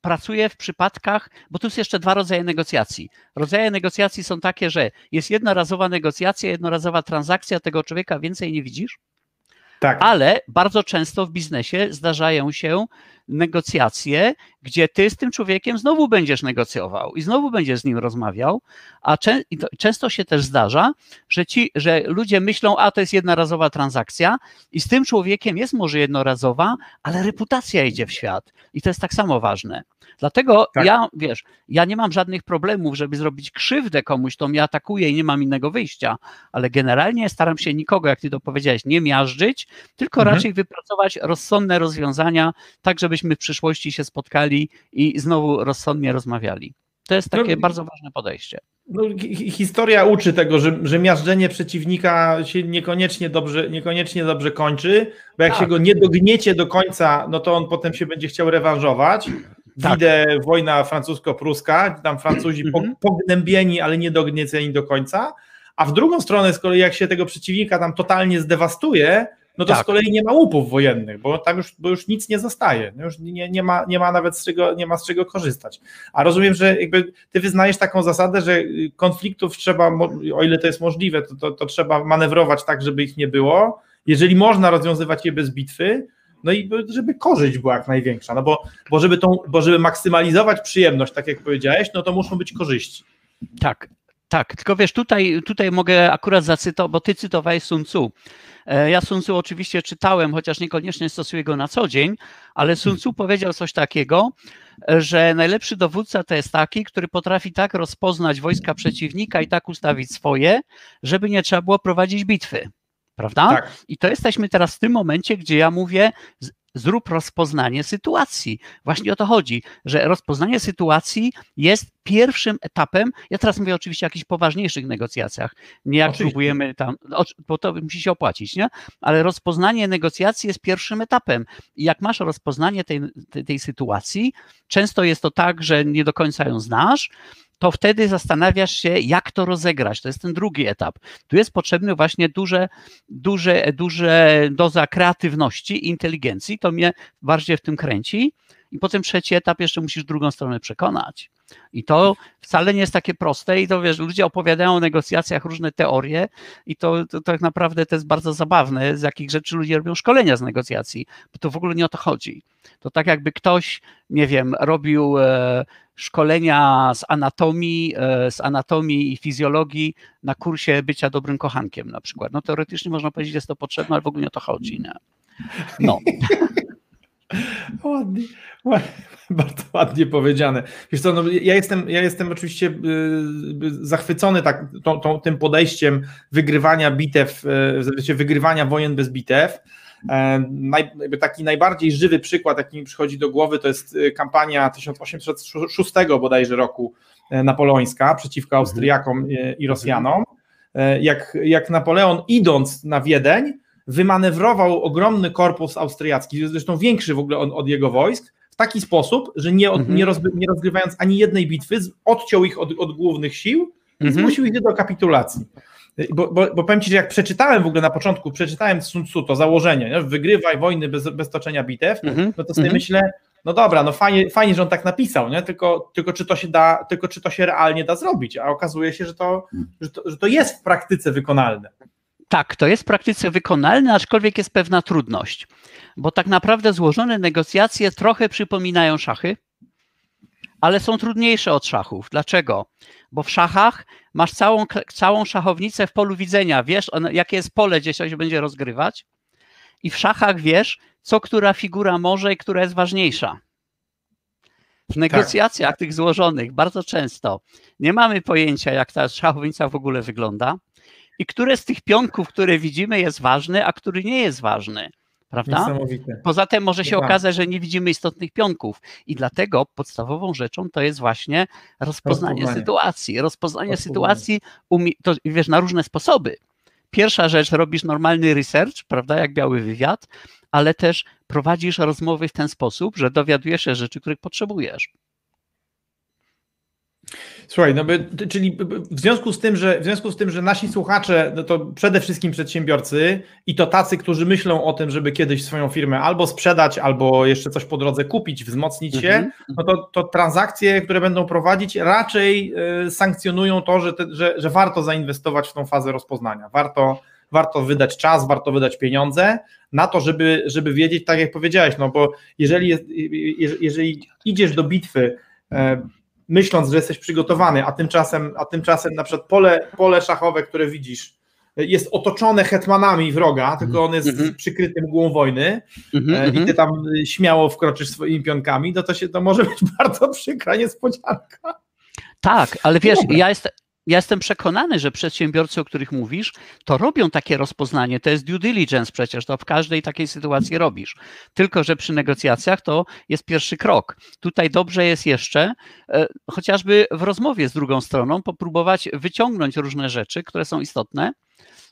pracuję w przypadkach, bo tu jest jeszcze dwa rodzaje negocjacji. Rodzaje negocjacji są takie, że jest jednorazowa negocjacja, jednorazowa transakcja, tego człowieka więcej nie widzisz, tak. Ale bardzo często w biznesie zdarzają się negocjacje, gdzie ty z tym człowiekiem znowu będziesz negocjował i znowu będziesz z nim rozmawiał, a czę często się też zdarza, że, ci, że ludzie myślą, a to jest jednorazowa transakcja i z tym człowiekiem jest może jednorazowa, ale reputacja idzie w świat i to jest tak samo ważne. Dlatego tak. ja, wiesz, ja nie mam żadnych problemów, żeby zrobić krzywdę komuś, to mnie atakuje i nie mam innego wyjścia, ale generalnie staram się nikogo, jak ty to powiedziałeś, nie miażdżyć, tylko mhm. raczej wypracować rozsądne rozwiązania, tak żebyśmy w przyszłości się spotkali i znowu rozsądnie rozmawiali. To jest takie no, bardzo ważne podejście. No, historia uczy tego, że, że miażdżenie przeciwnika się niekoniecznie dobrze, niekoniecznie dobrze kończy, bo jak tak. się go nie dogniecie do końca, no to on potem się będzie chciał rewanżować. Tak. Widzę wojna francusko-pruska, tam Francuzi mhm. pognębieni, ale nie dognieceni do końca, a w drugą stronę z kolei jak się tego przeciwnika tam totalnie zdewastuje, no to tak. z kolei nie ma łupów wojennych, bo tam już, bo już nic nie zostaje, no już nie, nie, ma, nie ma nawet z czego, nie ma z czego korzystać. A rozumiem, że jakby ty wyznajesz taką zasadę, że konfliktów trzeba, o ile to jest możliwe, to, to, to trzeba manewrować tak, żeby ich nie było. Jeżeli można rozwiązywać je bez bitwy, no i żeby korzyść była jak największa, no bo, bo, żeby, tą, bo żeby maksymalizować przyjemność, tak jak powiedziałeś, no to muszą być korzyści. Tak, tak, tylko wiesz, tutaj, tutaj mogę akurat zacytować, bo ty cytowałeś Sun Tzu. E, ja Sun Tzu oczywiście czytałem, chociaż niekoniecznie stosuję go na co dzień, ale Sun Tzu powiedział coś takiego, że najlepszy dowódca to jest taki, który potrafi tak rozpoznać wojska przeciwnika i tak ustawić swoje, żeby nie trzeba było prowadzić bitwy. Prawda? Tak. I to jesteśmy teraz w tym momencie, gdzie ja mówię, zrób rozpoznanie sytuacji. Właśnie o to chodzi, że rozpoznanie sytuacji jest pierwszym etapem. Ja teraz mówię oczywiście o jakichś poważniejszych negocjacjach, nie jak oczywiście. próbujemy tam, bo to musi się opłacić, nie? Ale rozpoznanie negocjacji jest pierwszym etapem. I jak masz rozpoznanie tej, tej, tej sytuacji, często jest to tak, że nie do końca ją znasz, to wtedy zastanawiasz się, jak to rozegrać. To jest ten drugi etap. Tu jest potrzebny właśnie duże, duże, duże doza kreatywności inteligencji. To mnie bardziej w tym kręci. I potem trzeci etap jeszcze musisz drugą stronę przekonać. I to wcale nie jest takie proste i to wiesz, ludzie opowiadają o negocjacjach różne teorie i to, to, tak naprawdę to jest bardzo zabawne, z jakich rzeczy ludzie robią szkolenia z negocjacji, bo to w ogóle nie o to chodzi. To tak jakby ktoś, nie wiem, robił e, szkolenia z anatomii, e, z anatomii i fizjologii na kursie bycia dobrym kochankiem na przykład. No teoretycznie można powiedzieć, że jest to potrzebne, ale w ogóle nie o to chodzi. Nie? No. Ładnie, ładnie, bardzo ładnie powiedziane. Wiesz co, no, ja, jestem, ja jestem oczywiście y, y, zachwycony tak, tą, tą, tym podejściem wygrywania bitew, y, wygrywania wojen bez bitew. E, naj, taki najbardziej żywy przykład, jaki mi przychodzi do głowy, to jest kampania 1806 bodajże roku e, napoleońska przeciwko mhm. Austriakom i Rosjanom. E, jak, jak Napoleon idąc na Wiedeń, wymanewrował ogromny korpus austriacki, zresztą większy w ogóle od, od jego wojsk, w taki sposób, że nie, mhm. nie, nie, rozgrywając ani jednej bitwy, odciął ich od, od głównych sił i mhm. zmusił ich do kapitulacji. Bo, bo, bo powiem Ci, że jak przeczytałem w ogóle na początku, przeczytałem Sun Tzu to założenie, nie? wygrywaj wojny bez, bez toczenia bitew, mhm. no to sobie myślę, no dobra, no fajnie, fajnie, że on tak napisał, nie? Tylko, tylko, czy to się da, tylko czy to się realnie da zrobić, a okazuje się, że to, że to, że to jest w praktyce wykonalne. Tak, to jest w praktyce wykonalne, aczkolwiek jest pewna trudność, bo tak naprawdę złożone negocjacje trochę przypominają szachy, ale są trudniejsze od szachów. Dlaczego? Bo w szachach masz całą, całą szachownicę w polu widzenia, wiesz, jakie jest pole, gdzie się będzie rozgrywać, i w szachach wiesz, co która figura może i która jest ważniejsza. W negocjacjach tak. tych złożonych bardzo często nie mamy pojęcia, jak ta szachownica w ogóle wygląda i które z tych pionków, które widzimy, jest ważny, a który nie jest ważny. Prawda? Poza tym może się okazać, że nie widzimy istotnych pionków i dlatego podstawową rzeczą to jest właśnie rozpoznanie, Rozpoznanie. sytuacji. Rozpoznanie Rozpoznanie. sytuacji, to wiesz, na różne sposoby. Pierwsza rzecz, robisz normalny research, prawda, jak biały wywiad, ale też prowadzisz rozmowy w ten sposób, że dowiadujesz się rzeczy, których potrzebujesz. Słuchaj, no by, czyli w związku z tym, że w związku z tym, że nasi słuchacze, no to przede wszystkim przedsiębiorcy i to tacy, którzy myślą o tym, żeby kiedyś swoją firmę albo sprzedać, albo jeszcze coś po drodze kupić, wzmocnić się, Mhm. no to, to transakcje, które będą prowadzić, raczej y, sankcjonują to, że, te, że, że warto zainwestować w tą fazę rozpoznania. Warto, warto wydać czas, warto wydać pieniądze na to, żeby, żeby wiedzieć, tak jak powiedziałeś, no bo jeżeli, jeżeli idziesz do bitwy, e, myśląc, że jesteś przygotowany, a tymczasem, a tymczasem na przykład pole, pole szachowe, które widzisz, jest otoczone hetmanami wroga, tylko on jest Mhm. przykryty mgłą wojny Mhm, e, i mhm. ty tam y, śmiało wkroczysz swoimi pionkami, no to się to może być bardzo przykra niespodzianka. Tak, ale wiesz, Dobra. ja, jest, ja jestem przekonany, że przedsiębiorcy, o których mówisz, to robią takie rozpoznanie. To jest due diligence przecież, to w każdej takiej sytuacji robisz. Tylko, że przy negocjacjach to jest pierwszy krok. Tutaj dobrze jest jeszcze, e, chociażby w rozmowie z drugą stroną, popróbować wyciągnąć różne rzeczy, które są istotne.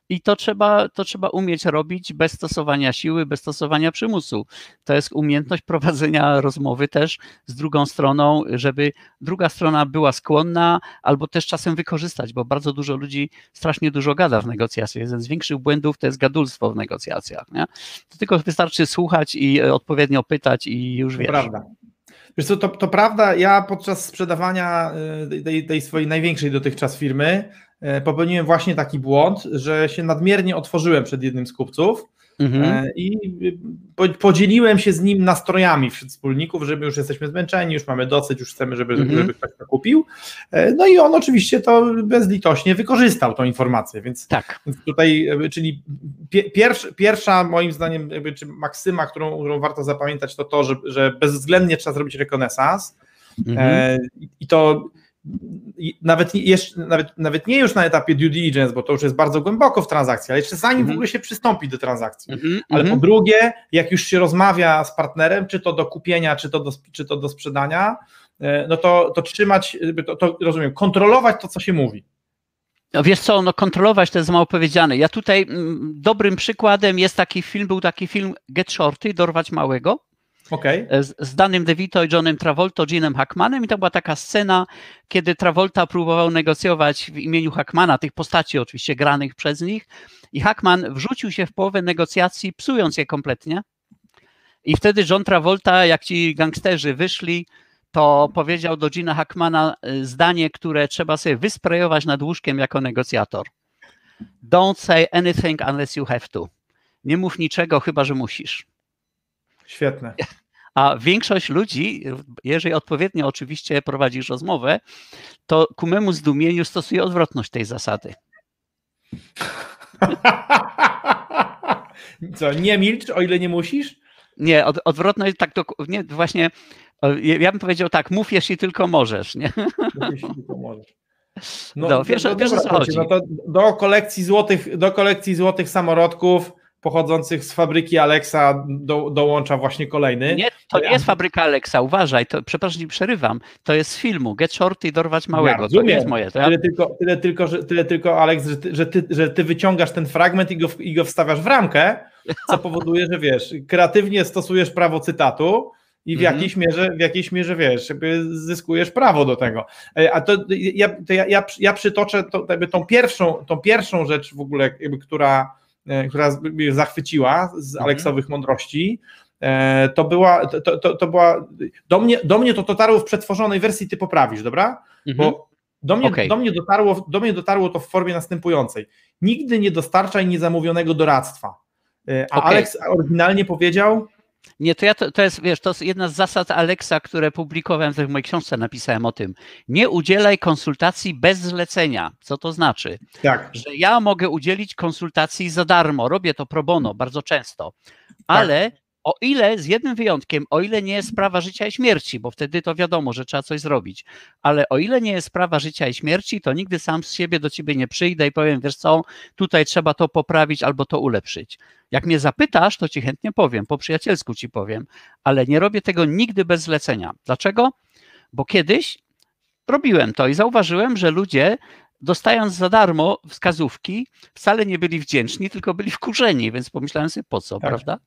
I to trzeba, to trzeba umieć robić bez stosowania siły, bez stosowania przymusu. To jest umiejętność prowadzenia rozmowy też z drugą stroną, żeby druga strona była skłonna, albo też czasem wykorzystać, bo bardzo dużo ludzi strasznie dużo gada w negocjacjach. Jeden z większych błędów to jest gadulstwo w negocjacjach. Nie? To tylko wystarczy słuchać i e, odpowiednio pytać i już wiesz. prawda. Wiesz co, to, to prawda, ja podczas sprzedawania y, tej, tej swojej największej dotychczas firmy popełniłem właśnie taki błąd, że się nadmiernie otworzyłem przed jednym z kupców Mhm. e, i po, podzieliłem się z nim nastrojami wśród wspólników, że my już jesteśmy zmęczeni, już mamy dosyć, już chcemy, żeby, Mhm. żeby ktoś to kupił. E, No i on oczywiście to bezlitośnie wykorzystał tą informację, więc Tak. tutaj, czyli pie- pierwsza, pierwsza moim zdaniem, jakby, czy maksyma, którą, którą warto zapamiętać, to to, że, że bezwzględnie trzeba zrobić rekonesans Mhm. e, i- to nawet, jeszcze, nawet, nawet nie już na etapie due diligence, bo to już jest bardzo głęboko w transakcji, ale jeszcze zanim w Mhm. ogóle się przystąpi do transakcji. Mhm. Ale Mhm. po drugie, jak już się rozmawia z partnerem, czy to do kupienia, czy to do, czy to do sprzedania, e, no to, to trzymać, to, to rozumiem, kontrolować to, co się mówi. No wiesz co, no kontrolować to jest mało powiedziane. Ja tutaj mm, dobrym przykładem jest taki film, był taki film Get Shorty, Dorwać Małego, Okej? e, z, z Danym DeVito i Johnem Travolta, Ginem Hackmanem i to była taka scena, kiedy Travolta próbował negocjować w imieniu Hackmana, tych postaci oczywiście granych przez nich i Hackman wrzucił się w połowę negocjacji, psując je kompletnie i wtedy John Travolta, jak ci gangsterzy wyszli, to powiedział do Gina Hackmana y, zdanie, które trzeba sobie wysprejować nad łóżkiem jako negocjator. Don't say anything unless you have to. Nie mów niczego, chyba że musisz. Świetne. A większość ludzi, jeżeli odpowiednio oczywiście prowadzisz rozmowę, to ku memu zdumieniu stosuje odwrotność tej zasady. Co, nie milcz, o ile nie musisz? Nie, od, odwrotność tak to nie, właśnie, ja bym powiedział tak, mów jeśli tylko możesz, nie? Jeśli tylko możesz. No, wiesz, wiesz, o co dobra, chodzi. No to do kolekcji złotych, do kolekcji złotych samorodków pochodzących z fabryki Alexa do, dołącza właśnie kolejny. Nie, to nie jest fabryka Alexa, uważaj, to, przepraszam, że przerywam, to jest z filmu Get Shorty i dorwać małego, to rozumiem. nie jest moje. To ja, Tyle tylko, tyle tylko, że, tyle tylko Alex, że ty, że, ty, że ty wyciągasz ten fragment i go, i go wstawiasz w ramkę, co powoduje, że wiesz, kreatywnie stosujesz prawo cytatu i w Mhm. jakiejś mierze, w jakiejś mierze wiesz, jakby zyskujesz prawo do tego. E, A to ja, to ja, ja, ja przytoczę to, tą, pierwszą, tą pierwszą rzecz w ogóle, jakby, która, która mnie zachwyciła z Mhm. Aleksowych mądrości. E, To była, to, to, to, była, do mnie, do mnie to dotarło w przetworzonej wersji, ty poprawisz, dobra? mhm. Bo do mnie, Okej. do, mnie dotarło, do mnie dotarło to w formie następującej. Nigdy nie dostarczaj niezamówionego doradztwa. E, A Okej. Alex oryginalnie powiedział, Nie, to ja to, to jest, wiesz, to jest jedna z zasad Alexa, które publikowałem, w mojej książce napisałem o tym. Nie udzielaj konsultacji bez zlecenia. Co to znaczy? tak, Że ja mogę udzielić konsultacji za darmo, robię to pro bono bardzo często, ale O ile, z jednym wyjątkiem, o ile nie jest sprawa życia i śmierci, bo wtedy to wiadomo, że trzeba coś zrobić, ale o ile nie jest sprawa życia i śmierci, to nigdy sam z siebie do ciebie nie przyjdę i powiem, wiesz co, tutaj trzeba to poprawić albo to ulepszyć. Jak mnie zapytasz, to ci chętnie powiem, po przyjacielsku ci powiem, ale nie robię tego nigdy bez zlecenia. Dlaczego? Bo kiedyś robiłem to i zauważyłem, że ludzie dostając za darmo wskazówki, wcale nie byli wdzięczni, tylko byli wkurzeni, więc pomyślałem sobie po co, tak. prawda?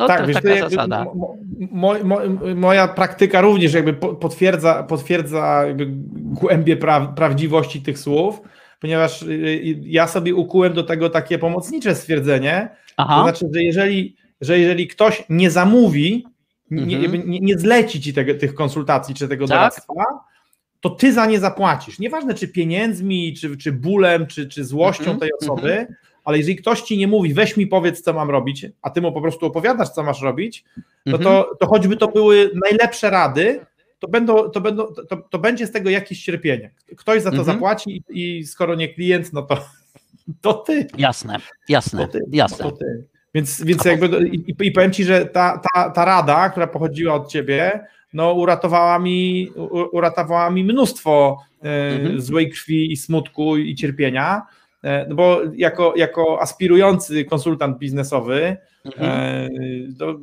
No tak, to wiesz, taka zasada. Mo, mo, moja praktyka również jakby potwierdza, potwierdza jakby głębie pra, prawdziwości tych słów, ponieważ y, y, ja sobie ukułem do tego takie pomocnicze stwierdzenie, Aha. to znaczy, że jeżeli, że jeżeli ktoś nie zamówi, nie, mhm. nie, nie zleci ci tego, tych konsultacji czy tego tak? doradztwa, to ty za nie zapłacisz. Nieważne czy pieniędzmi, czy, czy bólem, czy, czy złością mm -hmm, tej osoby, mm -hmm. Ale jeżeli ktoś ci nie mówi, weź mi powiedz, co mam robić, a ty mu po prostu opowiadasz, co masz robić, no to, mhm. to choćby to były najlepsze rady, to, będą, to, będą, to, to będzie z tego jakieś cierpienie. Ktoś za to mhm. zapłaci i skoro nie klient, no to, to ty. Jasne, jasne, to ty, jasne. To ty. Więc, więc jakby, i, i powiem ci, że ta, ta, ta rada, która pochodziła od ciebie, no, uratowała, mi, uratowała mi mnóstwo e, mhm. złej krwi i smutku i cierpienia. E, no bo jako, jako aspirujący konsultant biznesowy mhm. E,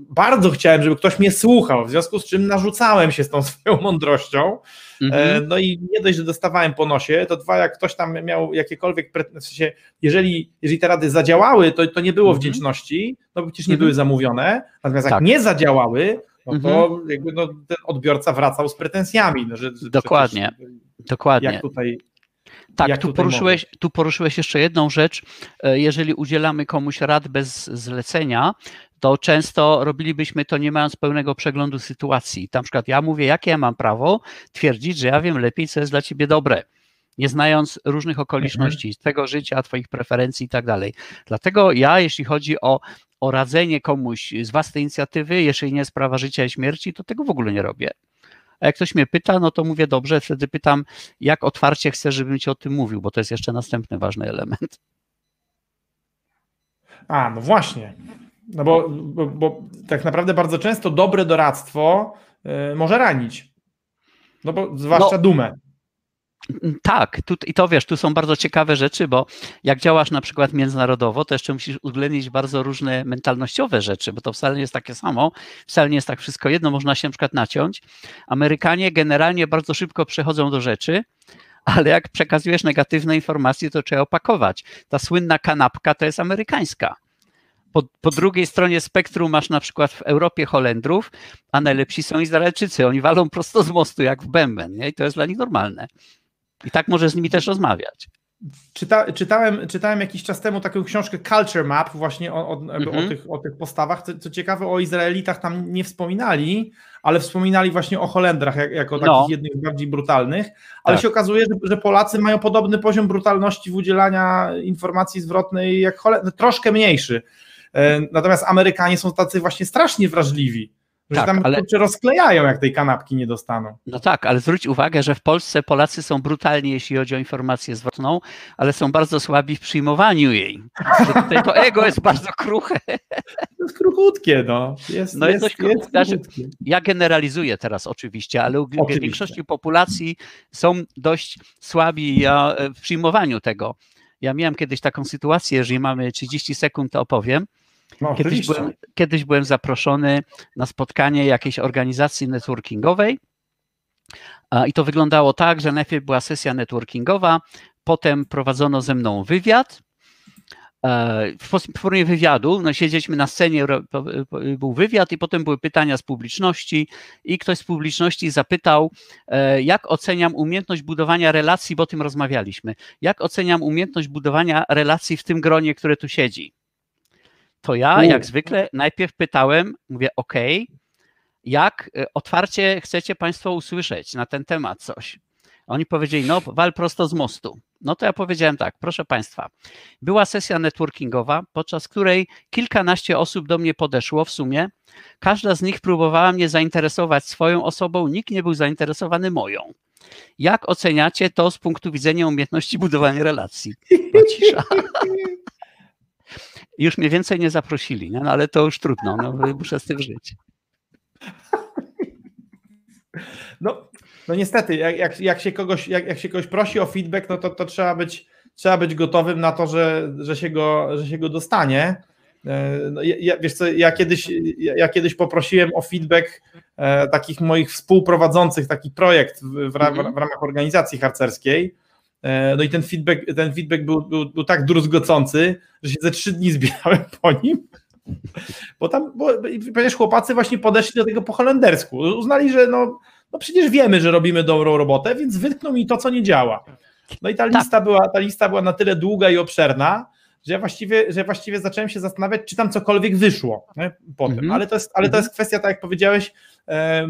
bardzo chciałem, żeby ktoś mnie słuchał, w związku z czym narzucałem się z tą swoją mądrością. Mhm. No i nie dość, że dostawałem po nosie, to dwa, jak ktoś tam miał jakiekolwiek, w sensie, jeżeli, jeżeli te rady zadziałały, to, to nie było mhm. wdzięczności, no bo przecież nie mhm. były zamówione, natomiast jak tak. nie zadziałały, no to mhm. jakby no, ten odbiorca wracał z pretensjami. No, że, dokładnie, dokładnie. Jak tutaj tak, tu poruszyłeś, tu poruszyłeś jeszcze jedną rzecz. E, jeżeli udzielamy komuś rad bez zlecenia, to często robilibyśmy to nie mając pełnego przeglądu sytuacji. Na przykład ja mówię, jakie ja mam prawo twierdzić, że ja wiem lepiej, co jest dla ciebie dobre nie znając różnych okoliczności mhm. Twojego życia, Twoich preferencji i tak dalej. Dlatego ja, jeśli chodzi o, o radzenie komuś z własnej inicjatywy, jeżeli nie jest sprawa życia i śmierci, to tego w ogóle nie robię. A jak ktoś mnie pyta, no to mówię dobrze, wtedy pytam, jak otwarcie chcesz, żebym ci o tym mówił, bo to jest jeszcze następny ważny element. A, no właśnie. No bo, bo, bo tak naprawdę bardzo często dobre doradztwo y, może ranić. No bo zwłaszcza no, dumę. Tak, tu, i to wiesz, tu są bardzo ciekawe rzeczy, bo jak działasz na przykład międzynarodowo, to jeszcze musisz uwzględnić bardzo różne mentalnościowe rzeczy, bo to wcale nie jest takie samo, wcale nie jest tak wszystko jedno, można się na przykład naciąć. Amerykanie generalnie bardzo szybko przechodzą do rzeczy, ale jak przekazujesz negatywne informacje, to trzeba opakować. Ta słynna kanapka to jest amerykańska. Po, po, drugiej stronie spektrum masz na przykład w Europie Holendrów, a najlepsi są Izraelczycy. Oni walą prosto z mostu jak w bęben nie? i to jest dla nich normalne. I tak może z nimi też rozmawiać. Czyta, czytałem, czytałem jakiś czas temu taką książkę Culture Map właśnie o, o, mhm. o, tych, o tych postawach. Co, co, ciekawe, o Izraelitach tam nie wspominali, ale wspominali właśnie o Holendrach jak, jako takich no. jednych bardziej brutalnych, ale tak. się okazuje, że, że, Polacy mają podobny poziom brutalności w udzielania informacji zwrotnej jak Holendrzy, troszkę mniejszy. E, natomiast Amerykanie są tacy właśnie strasznie wrażliwi. Że tak, tam ale... rozklejają, jak tej kanapki nie dostaną. No tak, ale zwróć uwagę, że w Polsce Polacy są brutalni, jeśli chodzi o informację zwrotną, ale są bardzo słabi w przyjmowaniu jej. Tutaj to ego jest bardzo kruche. To jest kruchutkie, no. Jest, no jest, jest, jest znaczy, Ja generalizuję teraz oczywiście, ale u oczywiście. większości populacji są dość słabi w przyjmowaniu tego. Ja miałem kiedyś taką sytuację, jeżeli mamy 30 sekund, to opowiem no, kiedyś, byłem, kiedyś byłem zaproszony na spotkanie jakiejś organizacji networkingowej. I to wyglądało tak, że najpierw była sesja networkingowa, potem prowadzono ze mną wywiad. E, w formie wywiadu, no siedzieliśmy na scenie, był wywiad i potem były pytania z publiczności i ktoś z publiczności zapytał, e, jak oceniam umiejętność budowania relacji, bo o tym rozmawialiśmy, jak oceniam umiejętność budowania relacji w tym gronie, które tu siedzi to ja, jak zwykle, najpierw pytałem, mówię, OK, jak e, otwarcie chcecie Państwo usłyszeć na ten temat coś? Oni powiedzieli, no, wal prosto z mostu. No to ja powiedziałem tak, proszę Państwa, była sesja networkingowa, podczas której kilkanaście osób do mnie podeszło w sumie. Każda z nich próbowała mnie zainteresować swoją osobą, nikt nie był zainteresowany moją. Jak oceniacie to z punktu widzenia umiejętności budowania relacji? cisza. już mnie więcej nie zaprosili, nie? No, ale to już trudno, no, muszę z tym żyć. No, no niestety, jak, jak, się kogoś, jak, jak się kogoś prosi o feedback, no to, to trzeba, być, trzeba być gotowym na to, że, że, się, go, że się go dostanie. E, no, ja, wiesz co, ja kiedyś, ja kiedyś poprosiłem o feedback e, takich moich współprowadzących taki projekt w, w, mhm. w ramach organizacji harcerskiej. E, no i ten feedback, ten feedback był, był, był tak druzgocący, że się ze trzy dni zbierałem po nim. Bo tam, bo, przecież chłopacy właśnie podeszli do tego po holendersku. Uznali, że no, no przecież wiemy, że robimy dobrą robotę, więc wytkną mi to, co nie działa. No i ta tak. lista, była, ta lista była na tyle długa i obszerna, że ja właściwie, że właściwie zacząłem się zastanawiać, czy tam cokolwiek wyszło nie? po tym. Mhm. Ale, to jest, ale to jest kwestia, tak jak powiedziałeś, e,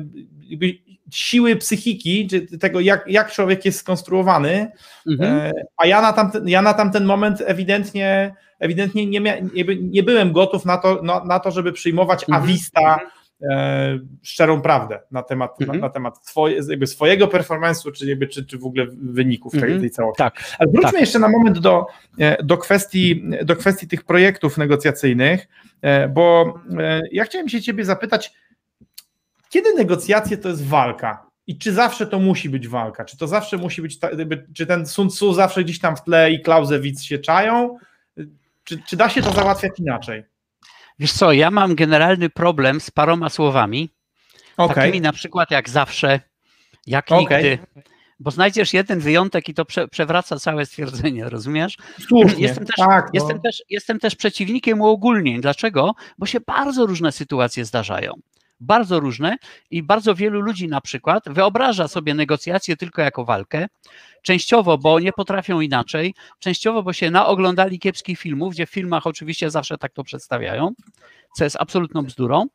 siły psychiki, czy tego, jak, jak człowiek jest skonstruowany. Mhm. E, a ja na, tamten, ja na tamten moment ewidentnie, ewidentnie nie, mia, nie, nie byłem gotów na to, na, na to żeby przyjmować mhm. awista e, szczerą prawdę na temat, mhm. na, na, temat swoje, jakby swojego performance'u, czy, jakby, czy, czy w ogóle wyników tej, mhm. tej całości. Tak. Ale wróćmy tak. jeszcze na moment do, e, do, kwestii, do kwestii tych projektów negocjacyjnych, e, bo ja chciałem się ciebie zapytać, kiedy negocjacje to jest walka? I czy zawsze to musi być walka? Czy to zawsze musi być, czy ten Sun Tzu zawsze gdzieś tam w tle i Clausewitz się czają? Czy, czy da się to załatwiać inaczej? Wiesz co, ja mam generalny problem z paroma słowami, okay. takimi na przykład jak zawsze, jak okay. nigdy, bo znajdziesz jeden wyjątek i to prze, przewraca całe stwierdzenie, rozumiesz? Słusznie, jestem, też, tak, no. jestem, też, jestem też przeciwnikiem uogólnień. Dlaczego? Bo się bardzo różne sytuacje zdarzają bardzo różne i bardzo wielu ludzi na przykład wyobraża sobie negocjacje tylko jako walkę, częściowo, bo nie potrafią inaczej, częściowo, bo się naoglądali kiepskich filmów, gdzie w filmach oczywiście zawsze tak to przedstawiają, co jest absolutną bzdurą.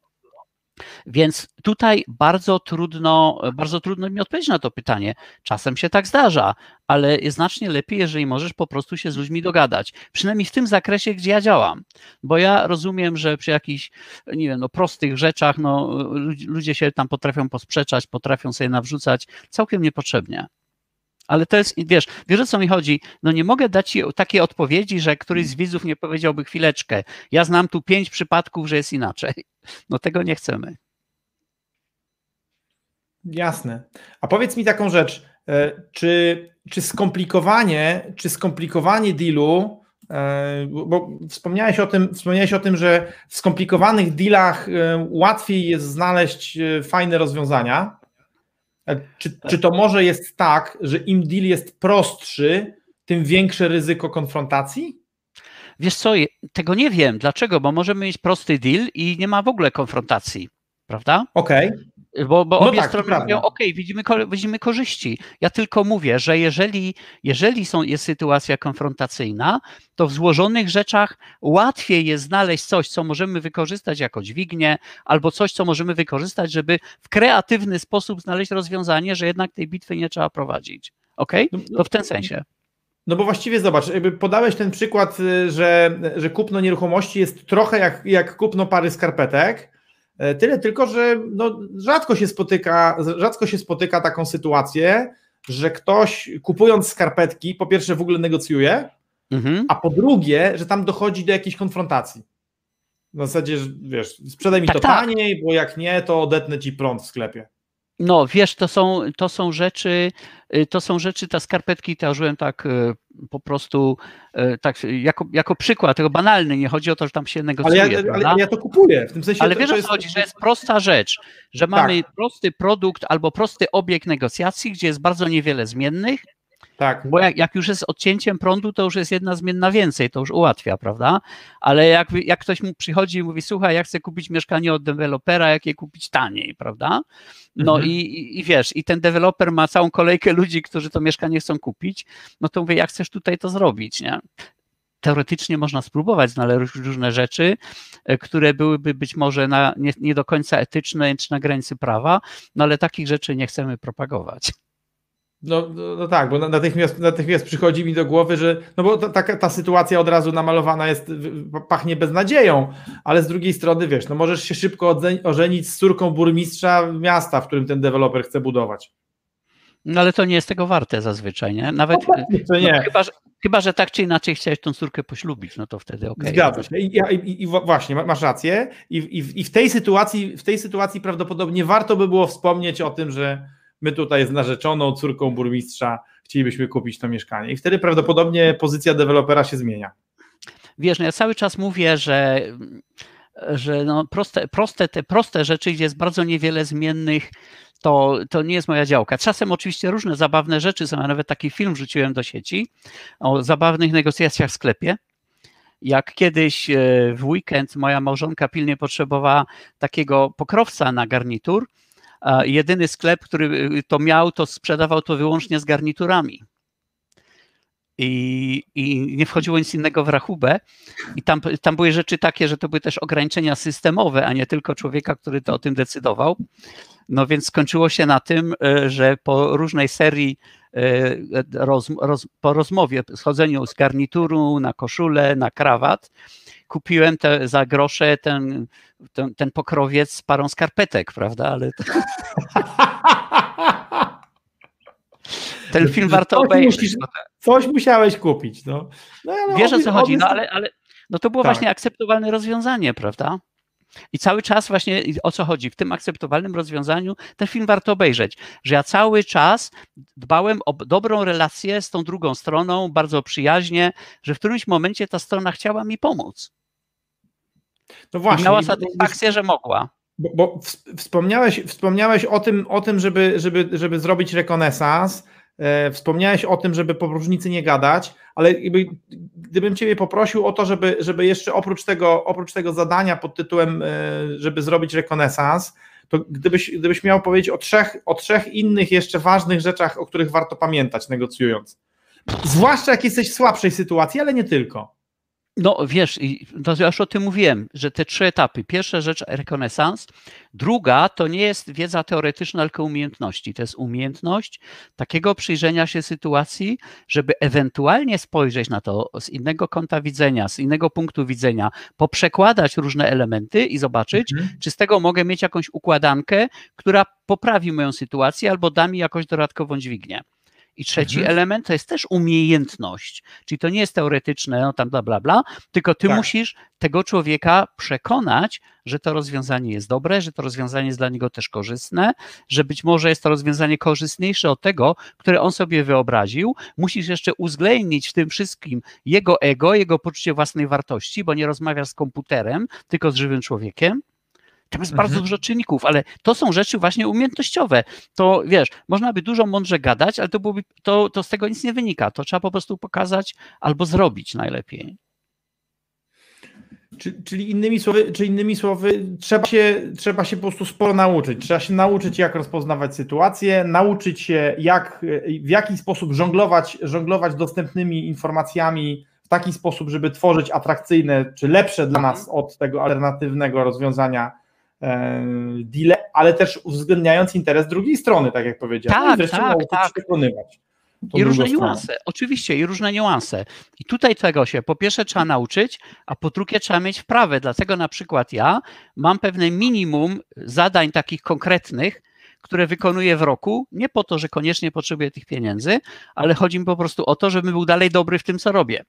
Więc tutaj bardzo trudno, bardzo trudno mi odpowiedzieć na to pytanie. Czasem się tak zdarza, ale jest znacznie lepiej, jeżeli możesz po prostu się z ludźmi dogadać. Przynajmniej w tym zakresie, gdzie ja działam. Bo ja rozumiem, że przy jakichś, nie wiem, no, prostych rzeczach, no, ludzie się tam potrafią posprzeczać, potrafią sobie nawrzucać całkiem niepotrzebnie. Ale to jest, wiesz, wiesz o co mi chodzi? No nie mogę dać ci takiej odpowiedzi, że któryś z widzów nie powiedziałby chwileczkę. Ja znam tu pięć przypadków, że jest inaczej. No tego nie chcemy. Jasne. A powiedz mi taką rzecz. E, czy, czy skomplikowanie, czy skomplikowanie dealu, e, bo wspomniałeś o tym, wspomniałeś o tym, że w skomplikowanych dealach e, łatwiej jest znaleźć fajne rozwiązania. Czy, czy to może jest tak, że im deal jest prostszy, tym większe ryzyko konfrontacji? Wiesz co, tego nie wiem. Dlaczego? Bo możemy mieć prosty deal i nie ma w ogóle konfrontacji, prawda? Okej. Okay. Bo, bo no obie tak, strony mówią, ok, widzimy, widzimy korzyści. Ja tylko mówię, że jeżeli, jeżeli są, jest sytuacja konfrontacyjna, to w złożonych rzeczach łatwiej jest znaleźć coś, co możemy wykorzystać jako dźwignię, albo coś, co możemy wykorzystać, żeby w kreatywny sposób znaleźć rozwiązanie, że jednak tej bitwy nie trzeba prowadzić. Ok? No, to w ten sensie. No bo właściwie zobacz, podałeś ten przykład, y, że, że kupno nieruchomości jest trochę jak, jak kupno pary skarpetek. E, tyle tylko, że no, rzadko, się spotyka, rzadko się spotyka taką sytuację, że ktoś kupując skarpetki, po pierwsze w ogóle negocjuje, mhm. a po drugie, że tam dochodzi do jakiejś konfrontacji. W zasadzie, że wiesz, sprzedaj mi tak, to tak. taniej, bo jak nie, to odetnę ci prąd w sklepie. No, wiesz, to są, to są rzeczy, y, to są rzeczy, te skarpetki te użyłem tak y, po prostu y, tak jako, jako przykład, tego banalny, nie chodzi o to, że tam się negocjuje. Ale ja, ale ja to kupuję, w tym sensie. Ale to, wiesz to jest... chodzi, że jest prosta rzecz, że mamy tak. prosty produkt albo prosty obiekt negocjacji, gdzie jest bardzo niewiele zmiennych, tak. Bo jak, jak, już jest odcięciem prądu, to już jest jedna zmienna więcej, to już ułatwia, prawda? Ale jak, jak ktoś mu przychodzi i mówi, słuchaj, ja chcę kupić mieszkanie od dewelopera, jak je kupić taniej, prawda? No mhm. i, i wiesz, i ten deweloper ma całą kolejkę ludzi, którzy to mieszkanie chcą kupić, no to mówię, jak chcesz tutaj to zrobić, nie? teoretycznie można spróbować znaleźć różne rzeczy, e, które byłyby być może na, nie, nie, do końca etyczne czy na granicy prawa, no ale takich rzeczy nie chcemy propagować. No, no, no, tak, bo natychmiast, natychmiast przychodzi mi do głowy, że no bo ta, ta, sytuacja od razu namalowana jest, pachnie beznadzieją, ale z drugiej strony wiesz, no możesz się szybko ożenić z córką burmistrza miasta, w którym ten deweloper chce budować. No ale to nie jest tego warte zazwyczaj, nie? Nawet No, to nie. No, chyba, że, chyba, że tak czy inaczej chciałeś tą córkę poślubić, no to wtedy okej. Okay. Zgadza się. I, i, I, właśnie, masz rację. I, i, I w tej sytuacji, w tej sytuacji prawdopodobnie warto by było wspomnieć o tym, że my tutaj z narzeczoną córką burmistrza chcielibyśmy kupić to mieszkanie. I wtedy prawdopodobnie pozycja dewelopera się zmienia. Wiesz, no ja cały czas mówię, że że no proste, proste, te proste rzeczy, gdzie jest bardzo niewiele zmiennych, to, to nie jest moja działka. Czasem oczywiście różne zabawne rzeczy są, ja nawet taki film wrzuciłem do sieci o zabawnych negocjacjach w sklepie. Jak kiedyś e, w weekend moja małżonka pilnie potrzebowała takiego pokrowca na garnitur, jedyny sklep, który to miał, to sprzedawał to wyłącznie z garniturami i, i nie wchodziło nic innego w rachubę. I tam, tam były rzeczy takie, że to były też ograniczenia systemowe, a nie tylko człowieka, który to o tym decydował. No więc skończyło się na tym, e, że po różnej serii e, roz, roz, po rozmowie, schodzeniu z garnituru na koszulę, na krawat, kupiłem te, za grosze ten, ten, ten pokrowiec z parą skarpetek, prawda? Ale to... Ten film warto obejrzeć. Musisz, coś musiałeś kupić. No. No, Wiesz o co chodzi, no ale, ale no to było tak. właśnie akceptowalne rozwiązanie, prawda? I cały czas właśnie o co chodzi? W tym akceptowalnym rozwiązaniu ten film warto obejrzeć, że ja cały czas dbałem o dobrą relację z tą drugą stroną, bardzo przyjaźnie, że w którymś momencie ta strona chciała mi pomóc. No właśnie. Miała satysfakcję, że mogła. Bo, bo wspomniałeś, wspomniałeś o tym, o tym żeby, żeby, żeby zrobić rekonesans, E, wspomniałeś o tym, żeby po próżnicy nie gadać, ale gdybym Ciebie poprosił o to, żeby, żeby jeszcze oprócz tego, oprócz tego zadania pod tytułem, e, żeby zrobić rekonesans, to gdybyś, gdybyś miał powiedzieć o trzech, o trzech innych jeszcze ważnych rzeczach, o których warto pamiętać negocjując. Zwłaszcza jak jesteś w słabszej sytuacji, ale nie tylko. No wiesz, to ja już o tym mówiłem, że te trzy etapy. Pierwsza rzecz rekonesans, druga to nie jest wiedza teoretyczna, tylko umiejętności. To jest umiejętność takiego przyjrzenia się sytuacji, żeby ewentualnie spojrzeć na to z innego kąta widzenia, z innego punktu widzenia, poprzekładać różne elementy i zobaczyć, mhm. czy z tego mogę mieć jakąś układankę, która poprawi moją sytuację albo da mi jakąś dodatkową dźwignię. I trzeci mhm. element to jest też umiejętność, czyli to nie jest teoretyczne, no tam bla, bla, bla, tylko ty tak. musisz tego człowieka przekonać, że to rozwiązanie jest dobre, że to rozwiązanie jest dla niego też korzystne, że być może jest to rozwiązanie korzystniejsze od tego, które on sobie wyobraził. Musisz jeszcze uwzględnić w tym wszystkim jego ego, jego poczucie własnej wartości, bo nie rozmawiasz z komputerem, tylko z żywym człowiekiem. Tam jest bardzo mhm. dużo czynników, ale to są rzeczy właśnie umiejętnościowe. To wiesz, można by dużo mądrze gadać, ale to, byłoby, to, to z tego nic nie wynika. To trzeba po prostu pokazać albo zrobić najlepiej. Czyli innymi słowy, czy innymi słowy trzeba, się, trzeba się po prostu sporo nauczyć. Trzeba się nauczyć, jak rozpoznawać sytuację, nauczyć się, jak, w jaki sposób żonglować, żonglować dostępnymi informacjami w taki sposób, żeby tworzyć atrakcyjne czy lepsze dla nas od tego alternatywnego rozwiązania deal, ale też uwzględniając interes drugiej strony, tak jak powiedziałem. Tak, no tak, tak. przekonywać. I różne niuanse, oczywiście, i różne niuanse. I tutaj tego się po pierwsze trzeba nauczyć, a po drugie trzeba mieć wprawę. Dlatego na przykład ja mam pewne minimum zadań takich konkretnych, które wykonuję w roku, nie po to, że koniecznie potrzebuję tych pieniędzy, ale chodzi mi po prostu o to, żebym był dalej dobry w tym, co robię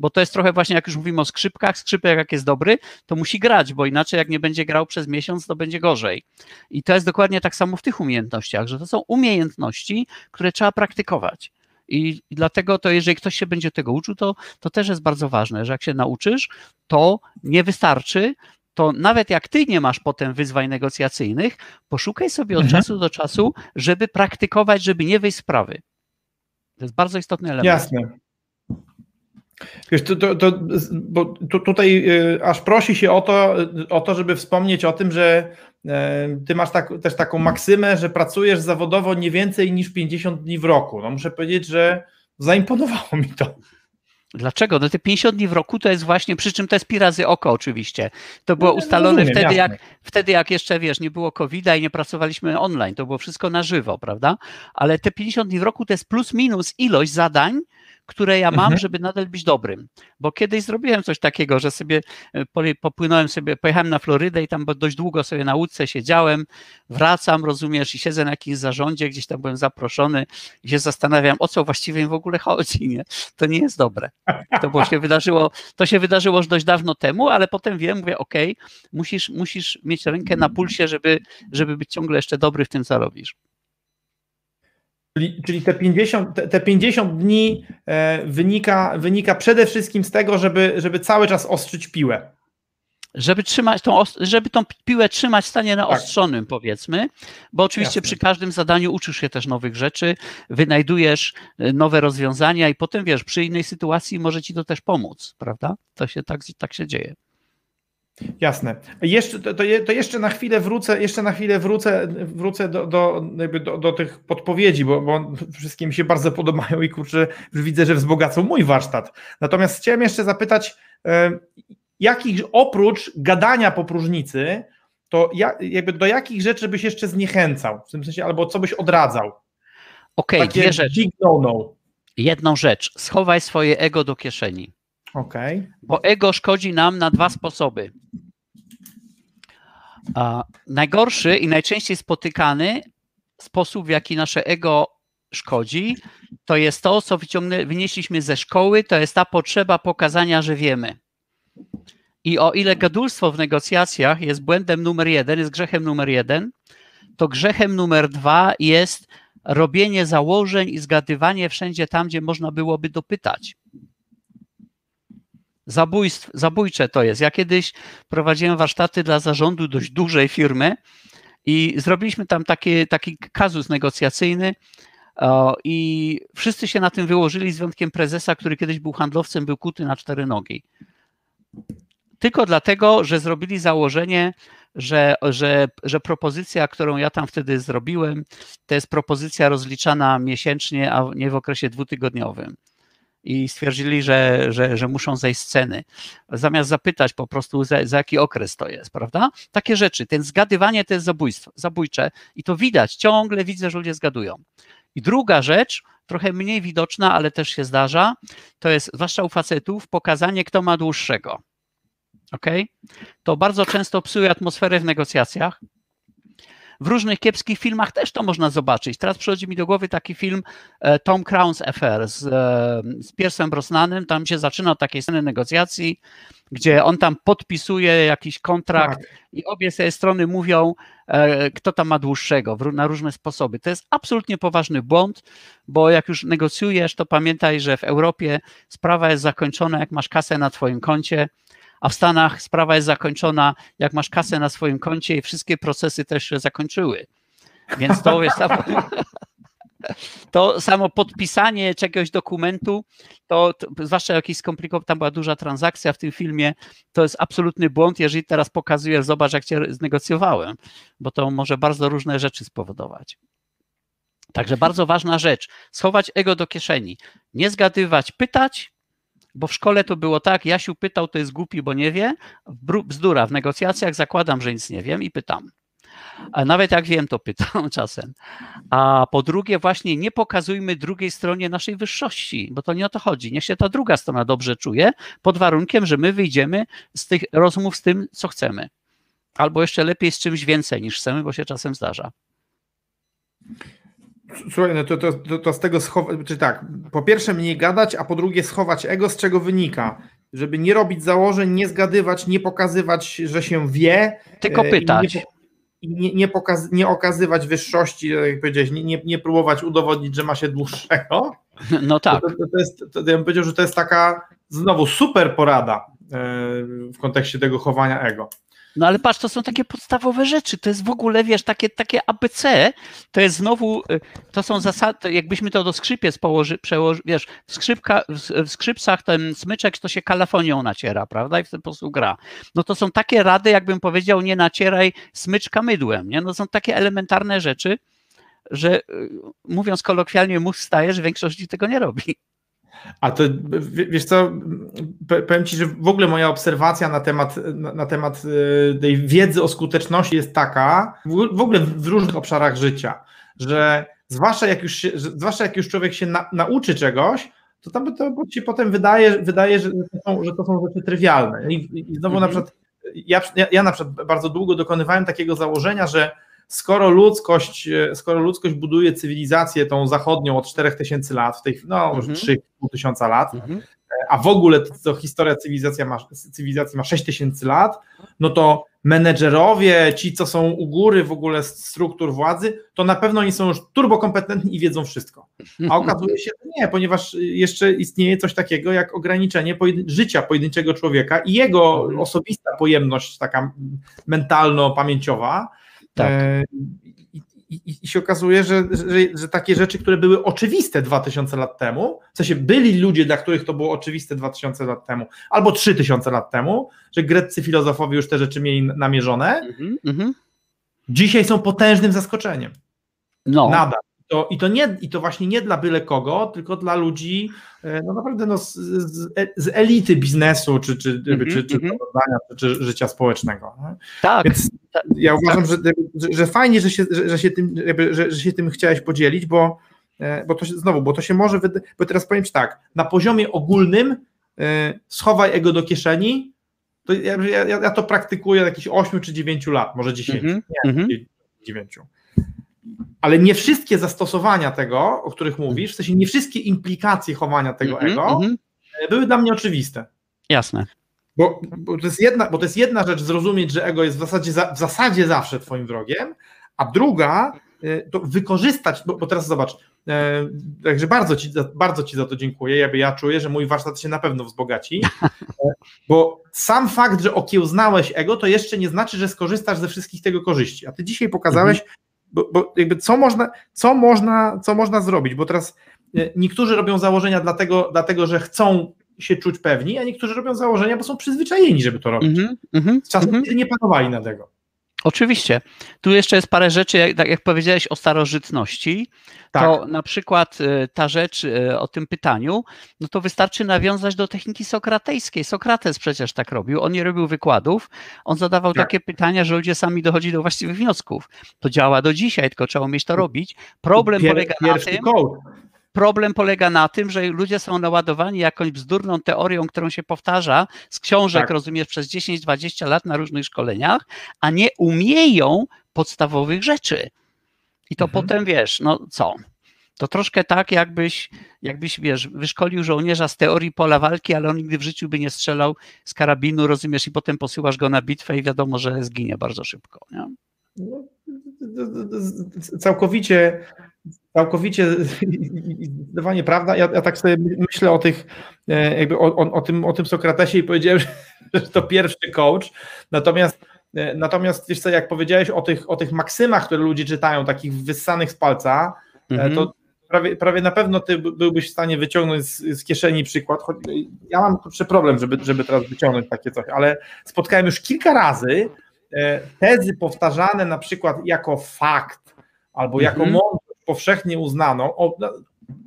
bo to jest trochę właśnie, jak już mówimy o skrzypkach, skrzypek jak jest dobry, to musi grać, bo inaczej jak nie będzie grał przez miesiąc, to będzie gorzej. I to jest dokładnie tak samo w tych umiejętnościach, że to są umiejętności, które trzeba praktykować. I, dlatego to, jeżeli ktoś się będzie tego uczył, to, to też jest bardzo ważne, że jak się nauczysz, to nie wystarczy, to nawet jak ty nie masz potem wyzwań negocjacyjnych, poszukaj sobie od mhm. czasu do czasu, żeby praktykować, żeby nie wyjść z sprawy. To jest bardzo istotny element. Jasne. Wiesz, to, to, to, bo tu, tutaj y, aż prosi się o to, o to, żeby wspomnieć o tym, że e, ty masz tak, też taką maksymę, że pracujesz zawodowo nie więcej niż 50 dni w roku. No muszę powiedzieć, że zaimponowało mi to. Dlaczego? No te 50 dni w roku to jest właśnie, przy czym to jest pi razy oko oczywiście. To było no, ustalone rozumiem, wtedy, jak, wtedy, jak jeszcze, wiesz, nie było covid i nie pracowaliśmy online, to było wszystko na żywo, prawda? Ale te 50 dni w roku to jest plus minus ilość zadań, które ja mam, Mhm. żeby nadal być dobrym. Bo kiedyś zrobiłem coś takiego, że sobie e, popłynąłem sobie, pojechałem na Florydę i tam dość długo sobie na łódce siedziałem, wracam, rozumiesz, i siedzę na jakimś zarządzie, gdzieś tam byłem zaproszony i się zastanawiam, o co właściwie im w ogóle chodzi, nie? To nie jest dobre. To było się wydarzyło, to się wydarzyło już dość dawno temu, ale potem wiem, mówię, okej, musisz, musisz mieć rękę na pulsie, żeby, żeby być ciągle jeszcze dobry w tym, co robisz. Czyli, czyli te 50, te, te 50 dni e, wynika, wynika przede wszystkim z tego, żeby, żeby cały czas ostrzyć piłę. Żeby trzymać tą, żeby tą piłę trzymać w stanie naostrzonym, powiedzmy, bo oczywiście Jasne. przy każdym zadaniu uczysz się też nowych rzeczy, wynajdujesz y, nowe rozwiązania i potem wiesz, przy innej sytuacji może ci to też pomóc, prawda? To się tak, tak się dzieje. Jasne. Jeszcze, to, to, je- to jeszcze na chwilę wrócę, jeszcze na chwilę wrócę, wrócę do, do, do, do tych podpowiedzi, bo, bo wszystkie mi się bardzo podobają i kurczę, widzę, że wzbogacą mój warsztat. Natomiast chciałem jeszcze zapytać, e, jakich oprócz gadania po próżnicy, to ja, jakby do jakich rzeczy byś jeszcze zniechęcał? W tym sensie, albo co byś odradzał? Okej, Takie dwie rzeczy. Jedną rzecz, schowaj swoje ego do kieszeni. Okej. Bo ego szkodzi nam na dwa sposoby. A najgorszy i najczęściej spotykany sposób, w jaki nasze ego szkodzi, to jest to, co wynieśliśmy ze szkoły, to jest ta potrzeba pokazania, że wiemy. I o ile gadulstwo w negocjacjach jest błędem numer jeden, jest grzechem numer jeden, to grzechem numer dwa jest robienie założeń i zgadywanie wszędzie tam, gdzie można byłoby dopytać. Zabójstw, zabójcze to jest. Ja kiedyś prowadziłem warsztaty dla zarządu dość dużej firmy i zrobiliśmy tam taki, taki kazus negocjacyjny o, i wszyscy się na tym wyłożyli z wyjątkiem prezesa, który kiedyś był handlowcem, był kuty na cztery nogi. Tylko dlatego, że zrobili założenie, że, że, że propozycja, którą ja tam wtedy zrobiłem, to jest propozycja rozliczana miesięcznie, a nie w okresie dwutygodniowym i stwierdzili, że, że, że muszą zejść z ceny. Zamiast zapytać po prostu, za, za jaki okres to jest, prawda? Takie rzeczy. Ten zgadywanie to jest zabójstwo, zabójcze i to widać, ciągle widzę, że ludzie zgadują. I druga rzecz, trochę mniej widoczna, ale też się zdarza, to jest, zwłaszcza u facetów, pokazanie, kto ma dłuższego. Ok? To bardzo często psuje atmosferę w negocjacjach. W różnych kiepskich filmach też to można zobaczyć. Teraz przychodzi mi do głowy taki film e, Tom Crown's Affair z, e, z Piersem Brosnanem. Tam się zaczyna od takiej sceny negocjacji, gdzie on tam podpisuje jakiś kontrakt Tak. i obie strony mówią, e, kto tam ma dłuższego na różne sposoby. To jest absolutnie poważny błąd, bo jak już negocjujesz, to pamiętaj, że w Europie sprawa jest zakończona, jak masz kasę na twoim koncie, a w Stanach sprawa jest zakończona, jak masz kasę na swoim koncie i wszystkie procesy też się zakończyły. Więc to jest to samo podpisanie czegoś dokumentu, to, to zwłaszcza jakiś skomplikował, tam była duża transakcja w tym filmie, to jest absolutny błąd, jeżeli teraz pokazuję, zobacz jak cię znegocjowałem, bo to może bardzo różne rzeczy spowodować. Także bardzo ważna rzecz, schować ego do kieszeni, nie zgadywać, pytać, bo w szkole to było tak, Jasiu pytał, to jest głupi, bo nie wie, bzdura, w negocjacjach zakładam, że nic nie wiem i pytam. A nawet jak wiem, to pytam czasem. A po drugie, właśnie nie pokazujmy drugiej stronie naszej wyższości, bo to nie o to chodzi. Niech się ta druga strona dobrze czuje, pod warunkiem, że my wyjdziemy z tych rozmów z tym, co chcemy. Albo jeszcze lepiej z czymś więcej niż chcemy, bo się czasem zdarza. Słuchaj, no to, to, to, to z tego schować, czy tak, po pierwsze mniej gadać, a po drugie schować ego, z czego wynika, żeby nie robić założeń, nie zgadywać, nie pokazywać, że się wie. Tylko e, i pytać. Nie, i nie, nie, pokaz, nie okazywać wyższości, jak powiedziałeś, nie, nie, nie próbować udowodnić, że ma się dłuższego. No tak. To, to, to jest, to, ja bym powiedział, że to jest taka znowu super porada e, w kontekście tego chowania ego. No ale patrz, to są takie podstawowe rzeczy. To jest w ogóle, wiesz, takie, takie ABC. To jest znowu, y, to są zasady, jakbyśmy to do skrzypiec położy, przełoży, wiesz, w, skrzypka, w, w skrzypcach ten smyczek to się kalafonią naciera, prawda? I w ten sposób gra. No to są takie rady, jakbym powiedział, nie nacieraj smyczka mydłem, nie? No są takie elementarne rzeczy, że y, mówiąc kolokwialnie, mózg staje, że większość tego nie robi. A to wiesz co, powiem Ci, że w ogóle moja obserwacja na temat, na, na temat y, tej wiedzy o skuteczności jest taka, w, w ogóle w różnych obszarach życia, że zwłaszcza jak już, się, zwłaszcza jak już człowiek się na, nauczy czegoś, to tam to się potem wydaje, wydaje że, to są, że to są rzeczy trywialne. I, i znowu mhm. na przykład ja, ja na przykład bardzo długo dokonywałem takiego założenia, że skoro ludzkość, skoro ludzkość buduje cywilizację tą zachodnią od 4000 lat, w tej no już mhm. 3,5 tysiąca lat, mhm. a w ogóle to, to historia cywilizacji ma, cywilizacji ma 6000 lat, no to menedżerowie, ci, co są u góry w ogóle struktur władzy, to na pewno oni są już turbokompetentni i wiedzą wszystko. A okazuje się, że nie, ponieważ jeszcze istnieje coś takiego jak ograniczenie pojedyn życia pojedynczego człowieka i jego mhm. osobista pojemność taka mentalno-pamięciowa. Tak. E, i, i, się okazuje, że, że, że, takie rzeczy, które były oczywiste 2000 lat temu, w sensie byli ludzie, dla których to było oczywiste 2000 lat temu, albo 3000 lat temu, że greccy filozofowie już te rzeczy mieli namierzone, mm -hmm. dzisiaj są potężnym zaskoczeniem. No. Nadal. To, i, to nie, I to właśnie nie dla byle kogo, tylko dla ludzi e, no naprawdę no, z, z, z elity biznesu, czy, czy, mm -hmm, czy, czy, mm -hmm. czy, czy, życia społecznego. Tak. Więc ja uważam, że, że, że fajnie, że się, że, że się tym, jakby, że, że się tym chciałeś podzielić, bo, e, bo to się, znowu, bo to się może, bo teraz powiem Ci tak, na poziomie ogólnym e, schowaj ego do kieszeni, to ja, ja, ja to praktykuję od jakichś 8 czy 9 lat, może 10, mm -hmm, nie, mm -hmm. 9 ale nie wszystkie zastosowania tego, o których mówisz, w sensie nie wszystkie implikacje chowania tego mm -hmm, ego mm -hmm. były dla mnie oczywiste. Jasne. Bo, bo, to jest jedna, bo to jest jedna rzecz zrozumieć, że ego jest w zasadzie, za, w zasadzie zawsze twoim wrogiem, a druga e, to wykorzystać, bo, bo teraz zobacz, e, także bardzo ci, bardzo ci za to dziękuję, ja, ja czuję, że mój warsztat się na pewno wzbogaci, bo sam fakt, że okiełznałeś ego, to jeszcze nie znaczy, że skorzystasz ze wszystkich tego korzyści, a ty dzisiaj pokazałeś, mhm bo, bo jakby co można, co, można, co można zrobić, bo teraz e, niektórzy robią założenia dlatego, dlatego, że chcą się czuć pewni, a niektórzy robią założenia, bo są przyzwyczajeni, żeby to robić. Mm -hmm, Czasem mm -hmm. nie panowali na tego. Oczywiście. Tu jeszcze jest parę rzeczy, jak, tak jak powiedziałeś o starożytności, tak. to na przykład e, ta rzecz e, o tym pytaniu, no to wystarczy nawiązać do techniki sokratejskiej. Sokrates przecież tak robił, on nie robił wykładów, on zadawał tak. takie pytania, że ludzie sami dochodzili do właściwych wniosków. To działa do dzisiaj, tylko trzeba umieć to robić. Problem Pier, polega na tym... Problem polega na tym, że ludzie są naładowani jakąś bzdurną teorią, którą się powtarza z książek, tak. rozumiesz, przez 10-20 lat na różnych szkoleniach, a nie umieją podstawowych rzeczy. I to mhm. potem wiesz, no co? To troszkę tak, jakbyś, jakbyś, wiesz, wyszkolił żołnierza z teorii pola walki, ale on nigdy w życiu by nie strzelał z karabinu, rozumiesz, i potem posyłasz go na bitwę i wiadomo, że zginie bardzo szybko. Nie? No, całkowicie, całkowicie zdecydowanie prawda. Ja, ja, tak sobie myślę o tych, e, jakby o, o, o, tym, o tym Sokratesie i powiedziałem, że to pierwszy coach. Natomiast e, Natomiast wiesz co, jak powiedziałeś o tych, o tych maksymach, które ludzie czytają, takich wyssanych z palca, mm -hmm. to prawie, prawie na pewno ty byłbyś w stanie wyciągnąć z, z kieszeni przykład. Ja mam tu problem, żeby, żeby teraz wyciągnąć takie coś, ale spotkałem już kilka razy E, tezy powtarzane na przykład jako fakt albo jako mhm. Powszechnie uznaną, o, no,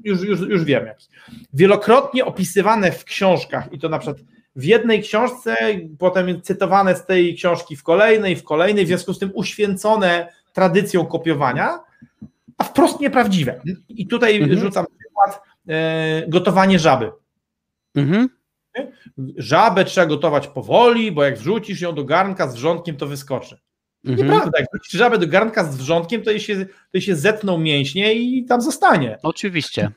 już, już, już wiem jaki, wielokrotnie opisywane w książkach i to na przykład w jednej książce, potem cytowane z tej książki w kolejnej, w kolejnej, w związku z tym uświęcone tradycją kopiowania, a wprost nieprawdziwe. I tutaj mhm. rzucam przykład e, gotowanie żaby. Mhm. Żabę trzeba gotować powoli, bo jak wrzucisz ją do garnka z wrzątkiem, to wyskoczy. Mhm. Nieprawda, jak wrzucisz żabę do garnka z wrzątkiem, to jej się, to jej się zetną mięśnie i tam zostanie. Oczywiście.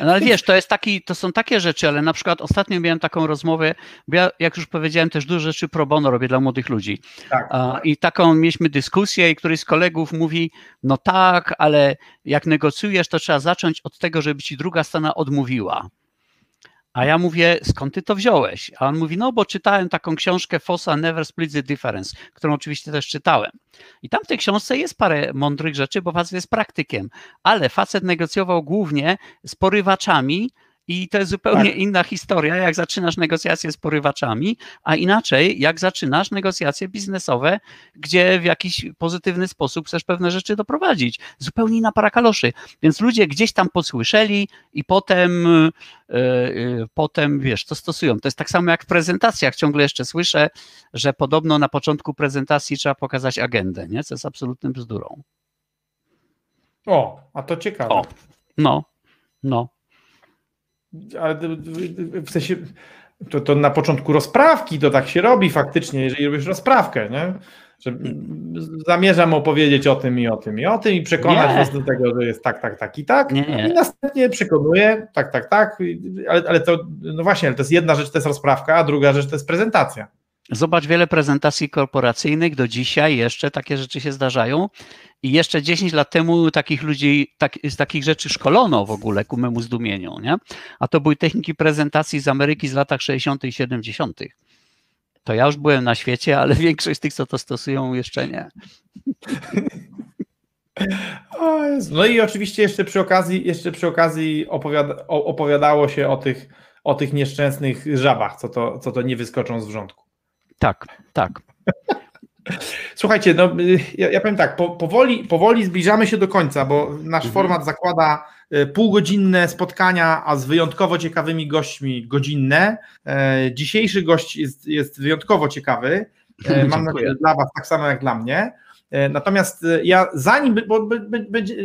No ale wiesz, to jest taki, to są takie rzeczy, ale na przykład ostatnio miałem taką rozmowę, bo ja, jak już powiedziałem, też dużo rzeczy pro bono robię dla młodych ludzi. Tak. I taką mieliśmy dyskusję i któryś z kolegów mówi, no tak, ale jak negocjujesz, to trzeba zacząć od tego, żeby ci druga strona odmówiła. A ja mówię, skąd ty to wziąłeś? A on mówi, no bo czytałem taką książkę Fossa Never Split the Difference, którą oczywiście też czytałem. I tam w tej książce jest parę mądrych rzeczy, bo facet jest praktykiem, ale facet negocjował głównie z porywaczami, i to jest zupełnie tak. inna historia, jak zaczynasz negocjacje z porywaczami, a inaczej, jak zaczynasz negocjacje biznesowe, gdzie w jakiś pozytywny sposób chcesz pewne rzeczy doprowadzić. Zupełnie inna para kaloszy. Więc ludzie gdzieś tam posłyszeli i potem, yy, potem wiesz, to stosują. To jest tak samo jak w prezentacjach. Ciągle jeszcze słyszę, że podobno na początku prezentacji trzeba pokazać agendę, nie? co jest absolutnym bzdurą. O, a to ciekawe. O, no, no. Ale w sensie to, to na początku rozprawki to tak się robi faktycznie, jeżeli robisz rozprawkę, nie? Że zamierzam opowiedzieć o tym i o tym i o tym i przekonać nie. was do tego, że jest tak, tak, tak i tak. Nie. I następnie przekonuję, tak, tak, tak, ale, ale to, no właśnie, ale to jest jedna rzecz, to jest rozprawka, a druga rzecz to jest prezentacja. Zobacz wiele prezentacji korporacyjnych, do dzisiaj jeszcze takie rzeczy się zdarzają i jeszcze 10 lat temu takich ludzi, tak, z takich rzeczy szkolono w ogóle ku memu zdumieniu, nie? A to były techniki prezentacji z Ameryki z latach 60. i 70. To ja już byłem na świecie, ale większość z tych, co to stosują, jeszcze nie. No i oczywiście jeszcze przy okazji, jeszcze przy okazji opowiada, opowiadało się o tych, o tych nieszczęsnych żabach, co to, co to nie wyskoczą z wrzątku. Tak, tak. Słuchajcie, no, ja, ja powiem tak, po, powoli, powoli zbliżamy się do końca, bo nasz mhm. format zakłada e, półgodzinne spotkania, a z wyjątkowo ciekawymi gośćmi godzinne. E, dzisiejszy gość jest, jest wyjątkowo ciekawy. E, mam nadzieję, dla Was tak samo jak dla mnie. Natomiast ja zanim, bo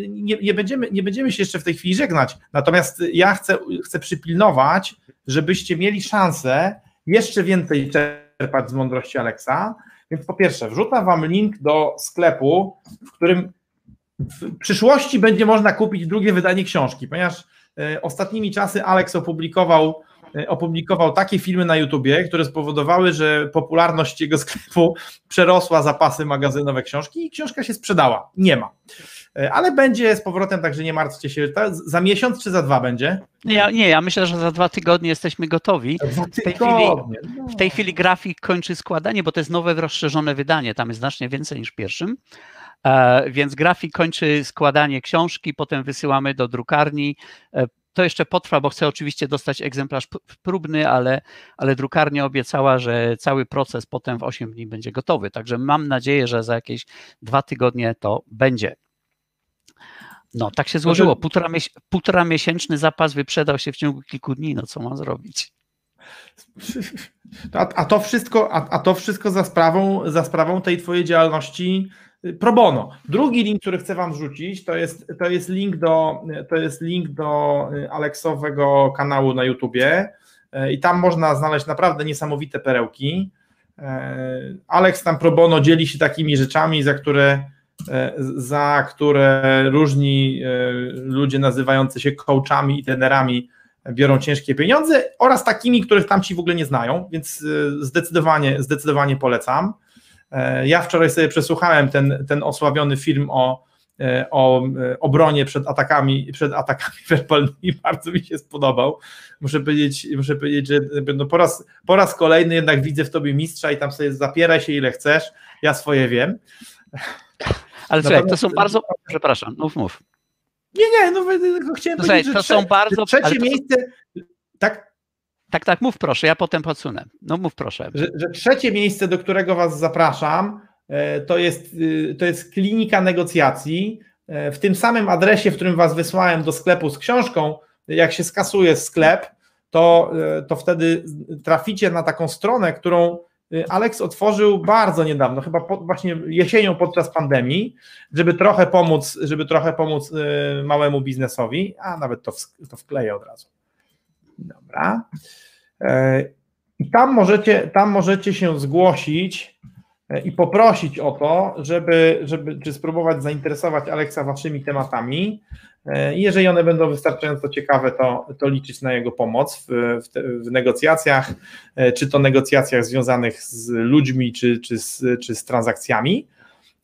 nie, nie, będziemy, nie będziemy się jeszcze w tej chwili żegnać, natomiast ja chcę, chcę przypilnować, żebyście mieli szansę jeszcze więcej czerpać z mądrości Aleksa. Więc po pierwsze, wrzucam Wam link do sklepu, w którym w przyszłości będzie można kupić drugie wydanie książki, ponieważ e, ostatnimi czasy Alex opublikował, e, opublikował takie filmy na YouTubie, które spowodowały, że popularność jego sklepu przerosła zapasy magazynowe książki i książka się sprzedała. Nie ma. E, ale będzie z powrotem, także nie martwcie się. Za miesiąc czy za dwa będzie? Nie, nie ja myślę, że za dwa tygodnie jesteśmy gotowi. W tej, chwili, w tej chwili grafik kończy składanie, bo to jest nowe, rozszerzone wydanie. Tam jest znacznie więcej niż w pierwszym. E, więc grafik kończy składanie książki, potem wysyłamy do drukarni. E, to jeszcze potrwa, bo chcę oczywiście dostać egzemplarz próbny, ale, ale drukarnia obiecała, że cały proces potem w 8 dni będzie gotowy. Także mam nadzieję, że za jakieś dwa tygodnie to będzie. No, tak się złożyło. Półtora, mies półtora miesięczny zapas wyprzedał się w ciągu kilku dni. No, co mam zrobić? A, a, to wszystko, a, a, to wszystko za sprawą, za sprawą tej twojej działalności y, pro bono. Drugi link, który chcę wam wrzucić, to jest, to jest link do to jest link do y, Aleksowego kanału na YouTubie y, i tam można znaleźć naprawdę niesamowite perełki. Aleks tam pro bono dzieli się takimi rzeczami, za które za które różni e, ludzie nazywający się coachami i trenerami biorą ciężkie pieniądze oraz takimi, których tam ci w ogóle nie znają, więc e, zdecydowanie, zdecydowanie polecam. Ja wczoraj sobie przesłuchałem ten, ten osławiony film o, o obronie przed atakami, przed atakami werbalnymi, bardzo mi się spodobał. Muszę powiedzieć, muszę powiedzieć że no po, raz, po raz kolejny jednak widzę w tobie mistrza i tam sobie zapieraj się ile chcesz, ja swoje wiem. Ale słuchaj, to są bardzo. Przepraszam, mów, mów. Nie, nie, no chciałem słuchaj, powiedzieć, to są bardzo. Trzecie miejsce. Tak? Tak, tak, mów proszę, ja potem podsunę. No mów proszę. Że, że trzecie miejsce, do którego Was zapraszam, e, to jest, y, to jest klinika negocjacji. E, w tym samym adresie, w którym Was wysłałem do sklepu z książką, jak się skasuje sklep, to, e, to wtedy traficie na taką stronę, którą Alex otworzył bardzo niedawno, chyba po, właśnie jesienią podczas pandemii, żeby trochę pomóc, żeby trochę pomóc y, małemu biznesowi, a nawet to, w, to wkleję od razu. Dobra. E, I tam możecie, tam możecie się zgłosić i poprosić o to, żeby, żeby czy spróbować zainteresować Aleksa waszymi tematami. E, jeżeli one będą wystarczająco ciekawe, to, to liczyć na jego pomoc w, w, te, w, negocjacjach, e, czy to negocjacjach związanych z ludźmi, czy, czy, z, czy z transakcjami.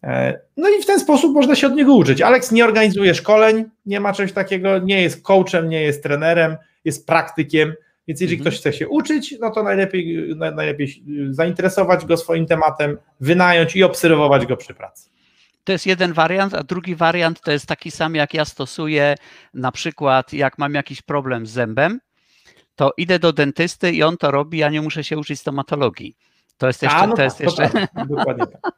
E, no i w ten sposób można się od niego uczyć. Alex nie organizuje szkoleń, nie ma czegoś takiego, nie jest coachem, nie jest trenerem, jest praktykiem, więc jeżeli mhm. ktoś chce się uczyć, no to najlepiej, najlepiej zainteresować go swoim tematem, wynająć i obserwować go przy pracy. To jest jeden wariant, a drugi wariant to jest taki sam, jak ja stosuję na przykład, jak mam jakiś problem z zębem, to idę do dentysty i on to robi, a nie muszę się uczyć stomatologii. To jest jeszcze. A, no to jest tak, jeszcze... To dokładnie tak.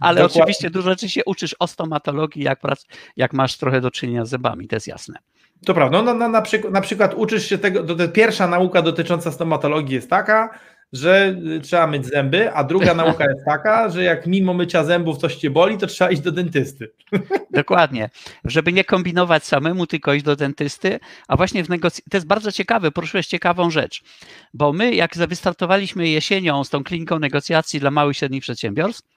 Ale dokładnie. oczywiście dużo rzeczy się uczysz o stomatologii, jak, prac, jak masz trochę do czynienia z zębami, to jest jasne. To prawda. No, no, na, przykład, na przykład uczysz się tego, to pierwsza nauka dotycząca stomatologii jest taka, że y, trzeba myć zęby, a druga nauka jest taka, że jak mimo mycia zębów coś cię boli, to trzeba iść do dentysty. Dokładnie. Żeby nie kombinować samemu, tylko iść do dentysty, a właśnie w negocjacji, to jest bardzo ciekawe, poruszyłeś ciekawą rzecz, bo my jak wystartowaliśmy jesienią z tą kliniką negocjacji dla małych i średnich przedsiębiorstw,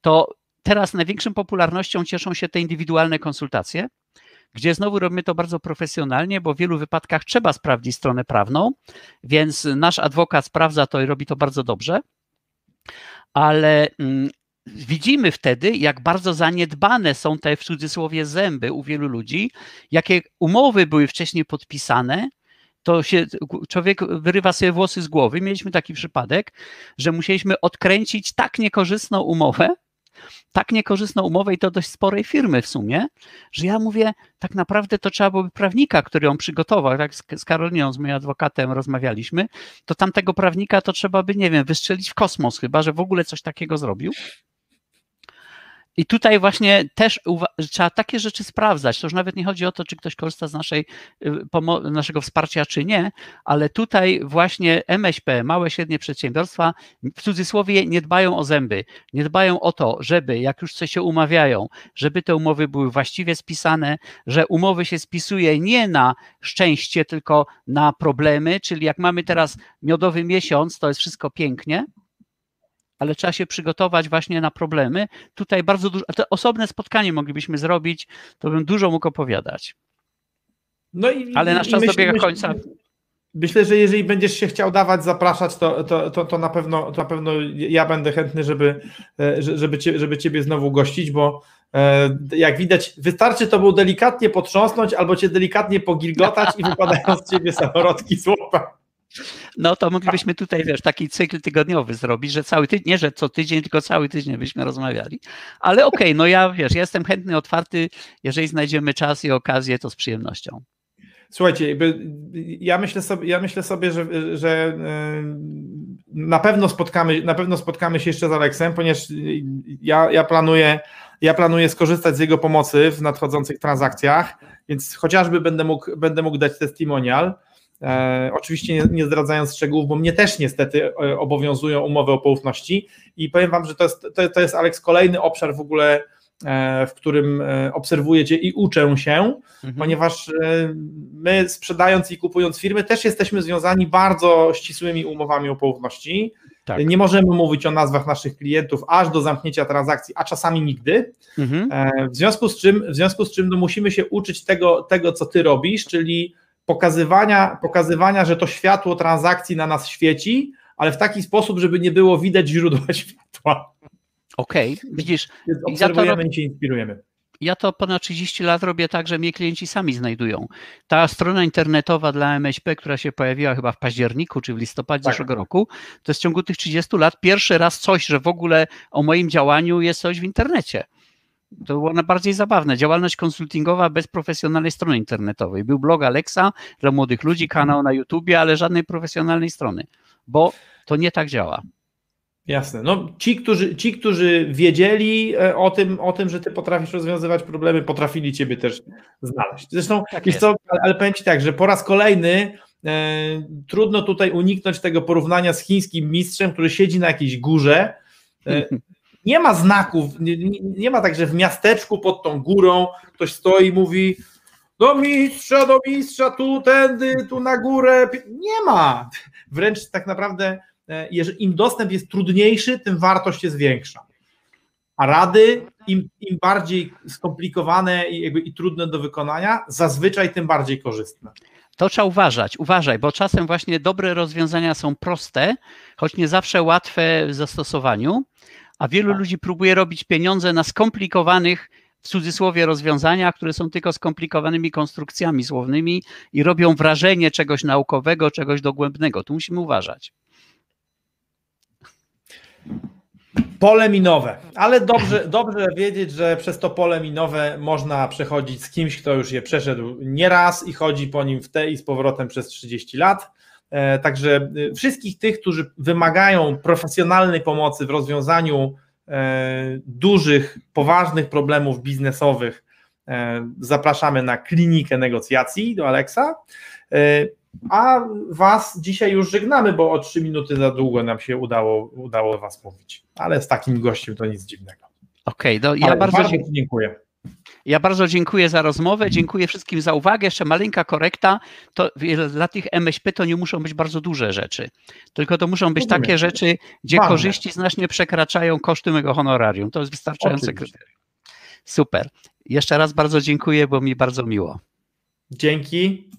to teraz największą popularnością cieszą się te indywidualne konsultacje, gdzie znowu robimy to bardzo profesjonalnie, bo w wielu wypadkach trzeba sprawdzić stronę prawną, więc nasz adwokat sprawdza to i robi to bardzo dobrze, ale mm, widzimy wtedy, jak bardzo zaniedbane są te w cudzysłowie zęby u wielu ludzi, jakie umowy były wcześniej podpisane, to się człowiek wyrywa sobie włosy z głowy. Mieliśmy taki przypadek, że musieliśmy odkręcić tak niekorzystną umowę, tak niekorzystną umowę i to dość sporej firmy w sumie, że ja mówię, tak naprawdę to trzeba byłoby prawnika, który ją przygotował, tak z Karoliną, z moim adwokatem rozmawialiśmy, to tamtego prawnika to trzeba by, nie wiem, wystrzelić w kosmos chyba, że w ogóle coś takiego zrobił. I tutaj właśnie też trzeba takie rzeczy sprawdzać. To już nawet nie chodzi o to, czy ktoś korzysta z naszej, y, naszego wsparcia, czy nie, ale tutaj właśnie MŚP, małe średnie przedsiębiorstwa, w cudzysłowie nie dbają o zęby, nie dbają o to, żeby jak już coś się umawiają, żeby te umowy były właściwie spisane, że umowy się spisuje nie na szczęście, tylko na problemy, czyli jak mamy teraz miodowy miesiąc, to jest wszystko pięknie, ale trzeba się przygotować właśnie na problemy. Tutaj bardzo dużo, te osobne spotkanie moglibyśmy zrobić, to bym dużo mógł opowiadać. No i, ale nasz czas myśl, dobiega myśl, końca. Myślę, że jeżeli będziesz się chciał dawać, zapraszać, to, to, to, to, na, pewno, to na pewno ja będę chętny, żeby, e, żeby, cię, żeby Ciebie znowu gościć, bo e, jak widać, wystarczy to był delikatnie potrząsnąć albo Cię delikatnie pogilgotać i wypadają z Ciebie samorodki z łopa. No to moglibyśmy tutaj, wiesz, taki cykl tygodniowy zrobić, że cały tydzień, nie, że co tydzień, tylko cały tydzień byśmy rozmawiali. Ale okej, okay, no ja, wiesz, jestem chętny, otwarty, jeżeli znajdziemy czas i okazję, to z przyjemnością. Słuchajcie, ja myślę sobie, ja myślę sobie że, że na pewno spotkamy, na pewno spotkamy się jeszcze z Aleksem, ponieważ ja, ja planuję ja planuję skorzystać z jego pomocy w nadchodzących transakcjach, więc chociażby będę mógł, będę mógł dać testimonial. E, oczywiście nie, nie, zdradzając szczegółów, bo mnie też niestety e, obowiązują umowy o poufności i powiem Wam, że to jest, to, to jest Alex kolejny obszar w ogóle, e, w którym e, obserwuję Cię i uczę się, mhm. ponieważ e, my sprzedając i kupując firmy też jesteśmy związani bardzo ścisłymi umowami o poufności. Tak. Nie możemy mówić o nazwach naszych klientów aż do zamknięcia transakcji, a czasami nigdy. Mhm. E, w związku z czym, w związku z czym no musimy się uczyć tego, tego, co ty robisz, czyli pokazywania, pokazywania, że to światło transakcji na nas świeci, ale w taki sposób, żeby nie było widać źródła światła. Okej, okay. widzisz. obserwujemy ja i się inspirujemy. Ja to ponad 30 lat robię tak, że mnie klienci sami znajdują. Ta strona internetowa dla MŚP, która się pojawiła chyba w październiku czy w listopadzie tak. zeszłego roku, to jest w ciągu tych 30 lat pierwszy raz coś, że w ogóle o moim działaniu jest coś w internecie. To było najbardziej zabawne. Działalność konsultingowa bez profesjonalnej strony internetowej. Był blog Alexa dla młodych ludzi, kanał na YouTubie, ale żadnej profesjonalnej strony, bo to nie tak działa. Jasne. No, ci, którzy, ci, którzy wiedzieli e, o tym, o tym, że ty potrafisz rozwiązywać problemy, potrafili ciebie też znaleźć. Zresztą, tak wiesz co, ale powiem ci tak, że po raz kolejny e, trudno tutaj uniknąć tego porównania z chińskim mistrzem, który siedzi na jakiejś górze. Nie ma znaków, nie, nie, ma tak, że w miasteczku pod tą górą ktoś stoi i mówi do mistrza, do mistrza, tu, tędy, tu na górę. Nie ma. Wręcz tak naprawdę, e, im dostęp jest trudniejszy, tym wartość jest większa. A rady, im, im bardziej skomplikowane i, jakby, i trudne do wykonania, zazwyczaj tym bardziej korzystne. To trzeba uważać, uważaj, bo czasem właśnie dobre rozwiązania są proste, choć nie zawsze łatwe w zastosowaniu, a wielu tak. ludzi próbuje robić pieniądze na skomplikowanych w cudzysłowie rozwiązaniach, które są tylko skomplikowanymi konstrukcjami słownymi i robią wrażenie czegoś naukowego, czegoś dogłębnego. Tu musimy uważać. Pole minowe, ale dobrze, dobrze wiedzieć, że przez to pole minowe można przechodzić z kimś, kto już je przeszedł nieraz i chodzi po nim w te i z powrotem przez 30 lat. E, także e, wszystkich tych, którzy wymagają profesjonalnej pomocy w rozwiązaniu e, dużych, poważnych problemów biznesowych, zapraszamy na klinikę negocjacji do Alexa. a Was dzisiaj już żegnamy, bo o trzy minuty za długo nam się udało, udało Was mówić. Ale z takim gościem to nic dziwnego. Okej, okay, ja bardzo, bardzo dziękuję. Ja bardzo dziękuję za rozmowę, dziękuję wszystkim za uwagę. Jeszcze maleńka korekta, to dla tych MŚP to nie muszą być bardzo duże rzeczy, tylko to muszą być Rozumiem. takie rzeczy, gdzie korzyści znacznie przekraczają koszty mego honorarium. To jest wystarczające kryterium. Super. Jeszcze raz bardzo dziękuję, bo mi bardzo miło. Dzięki.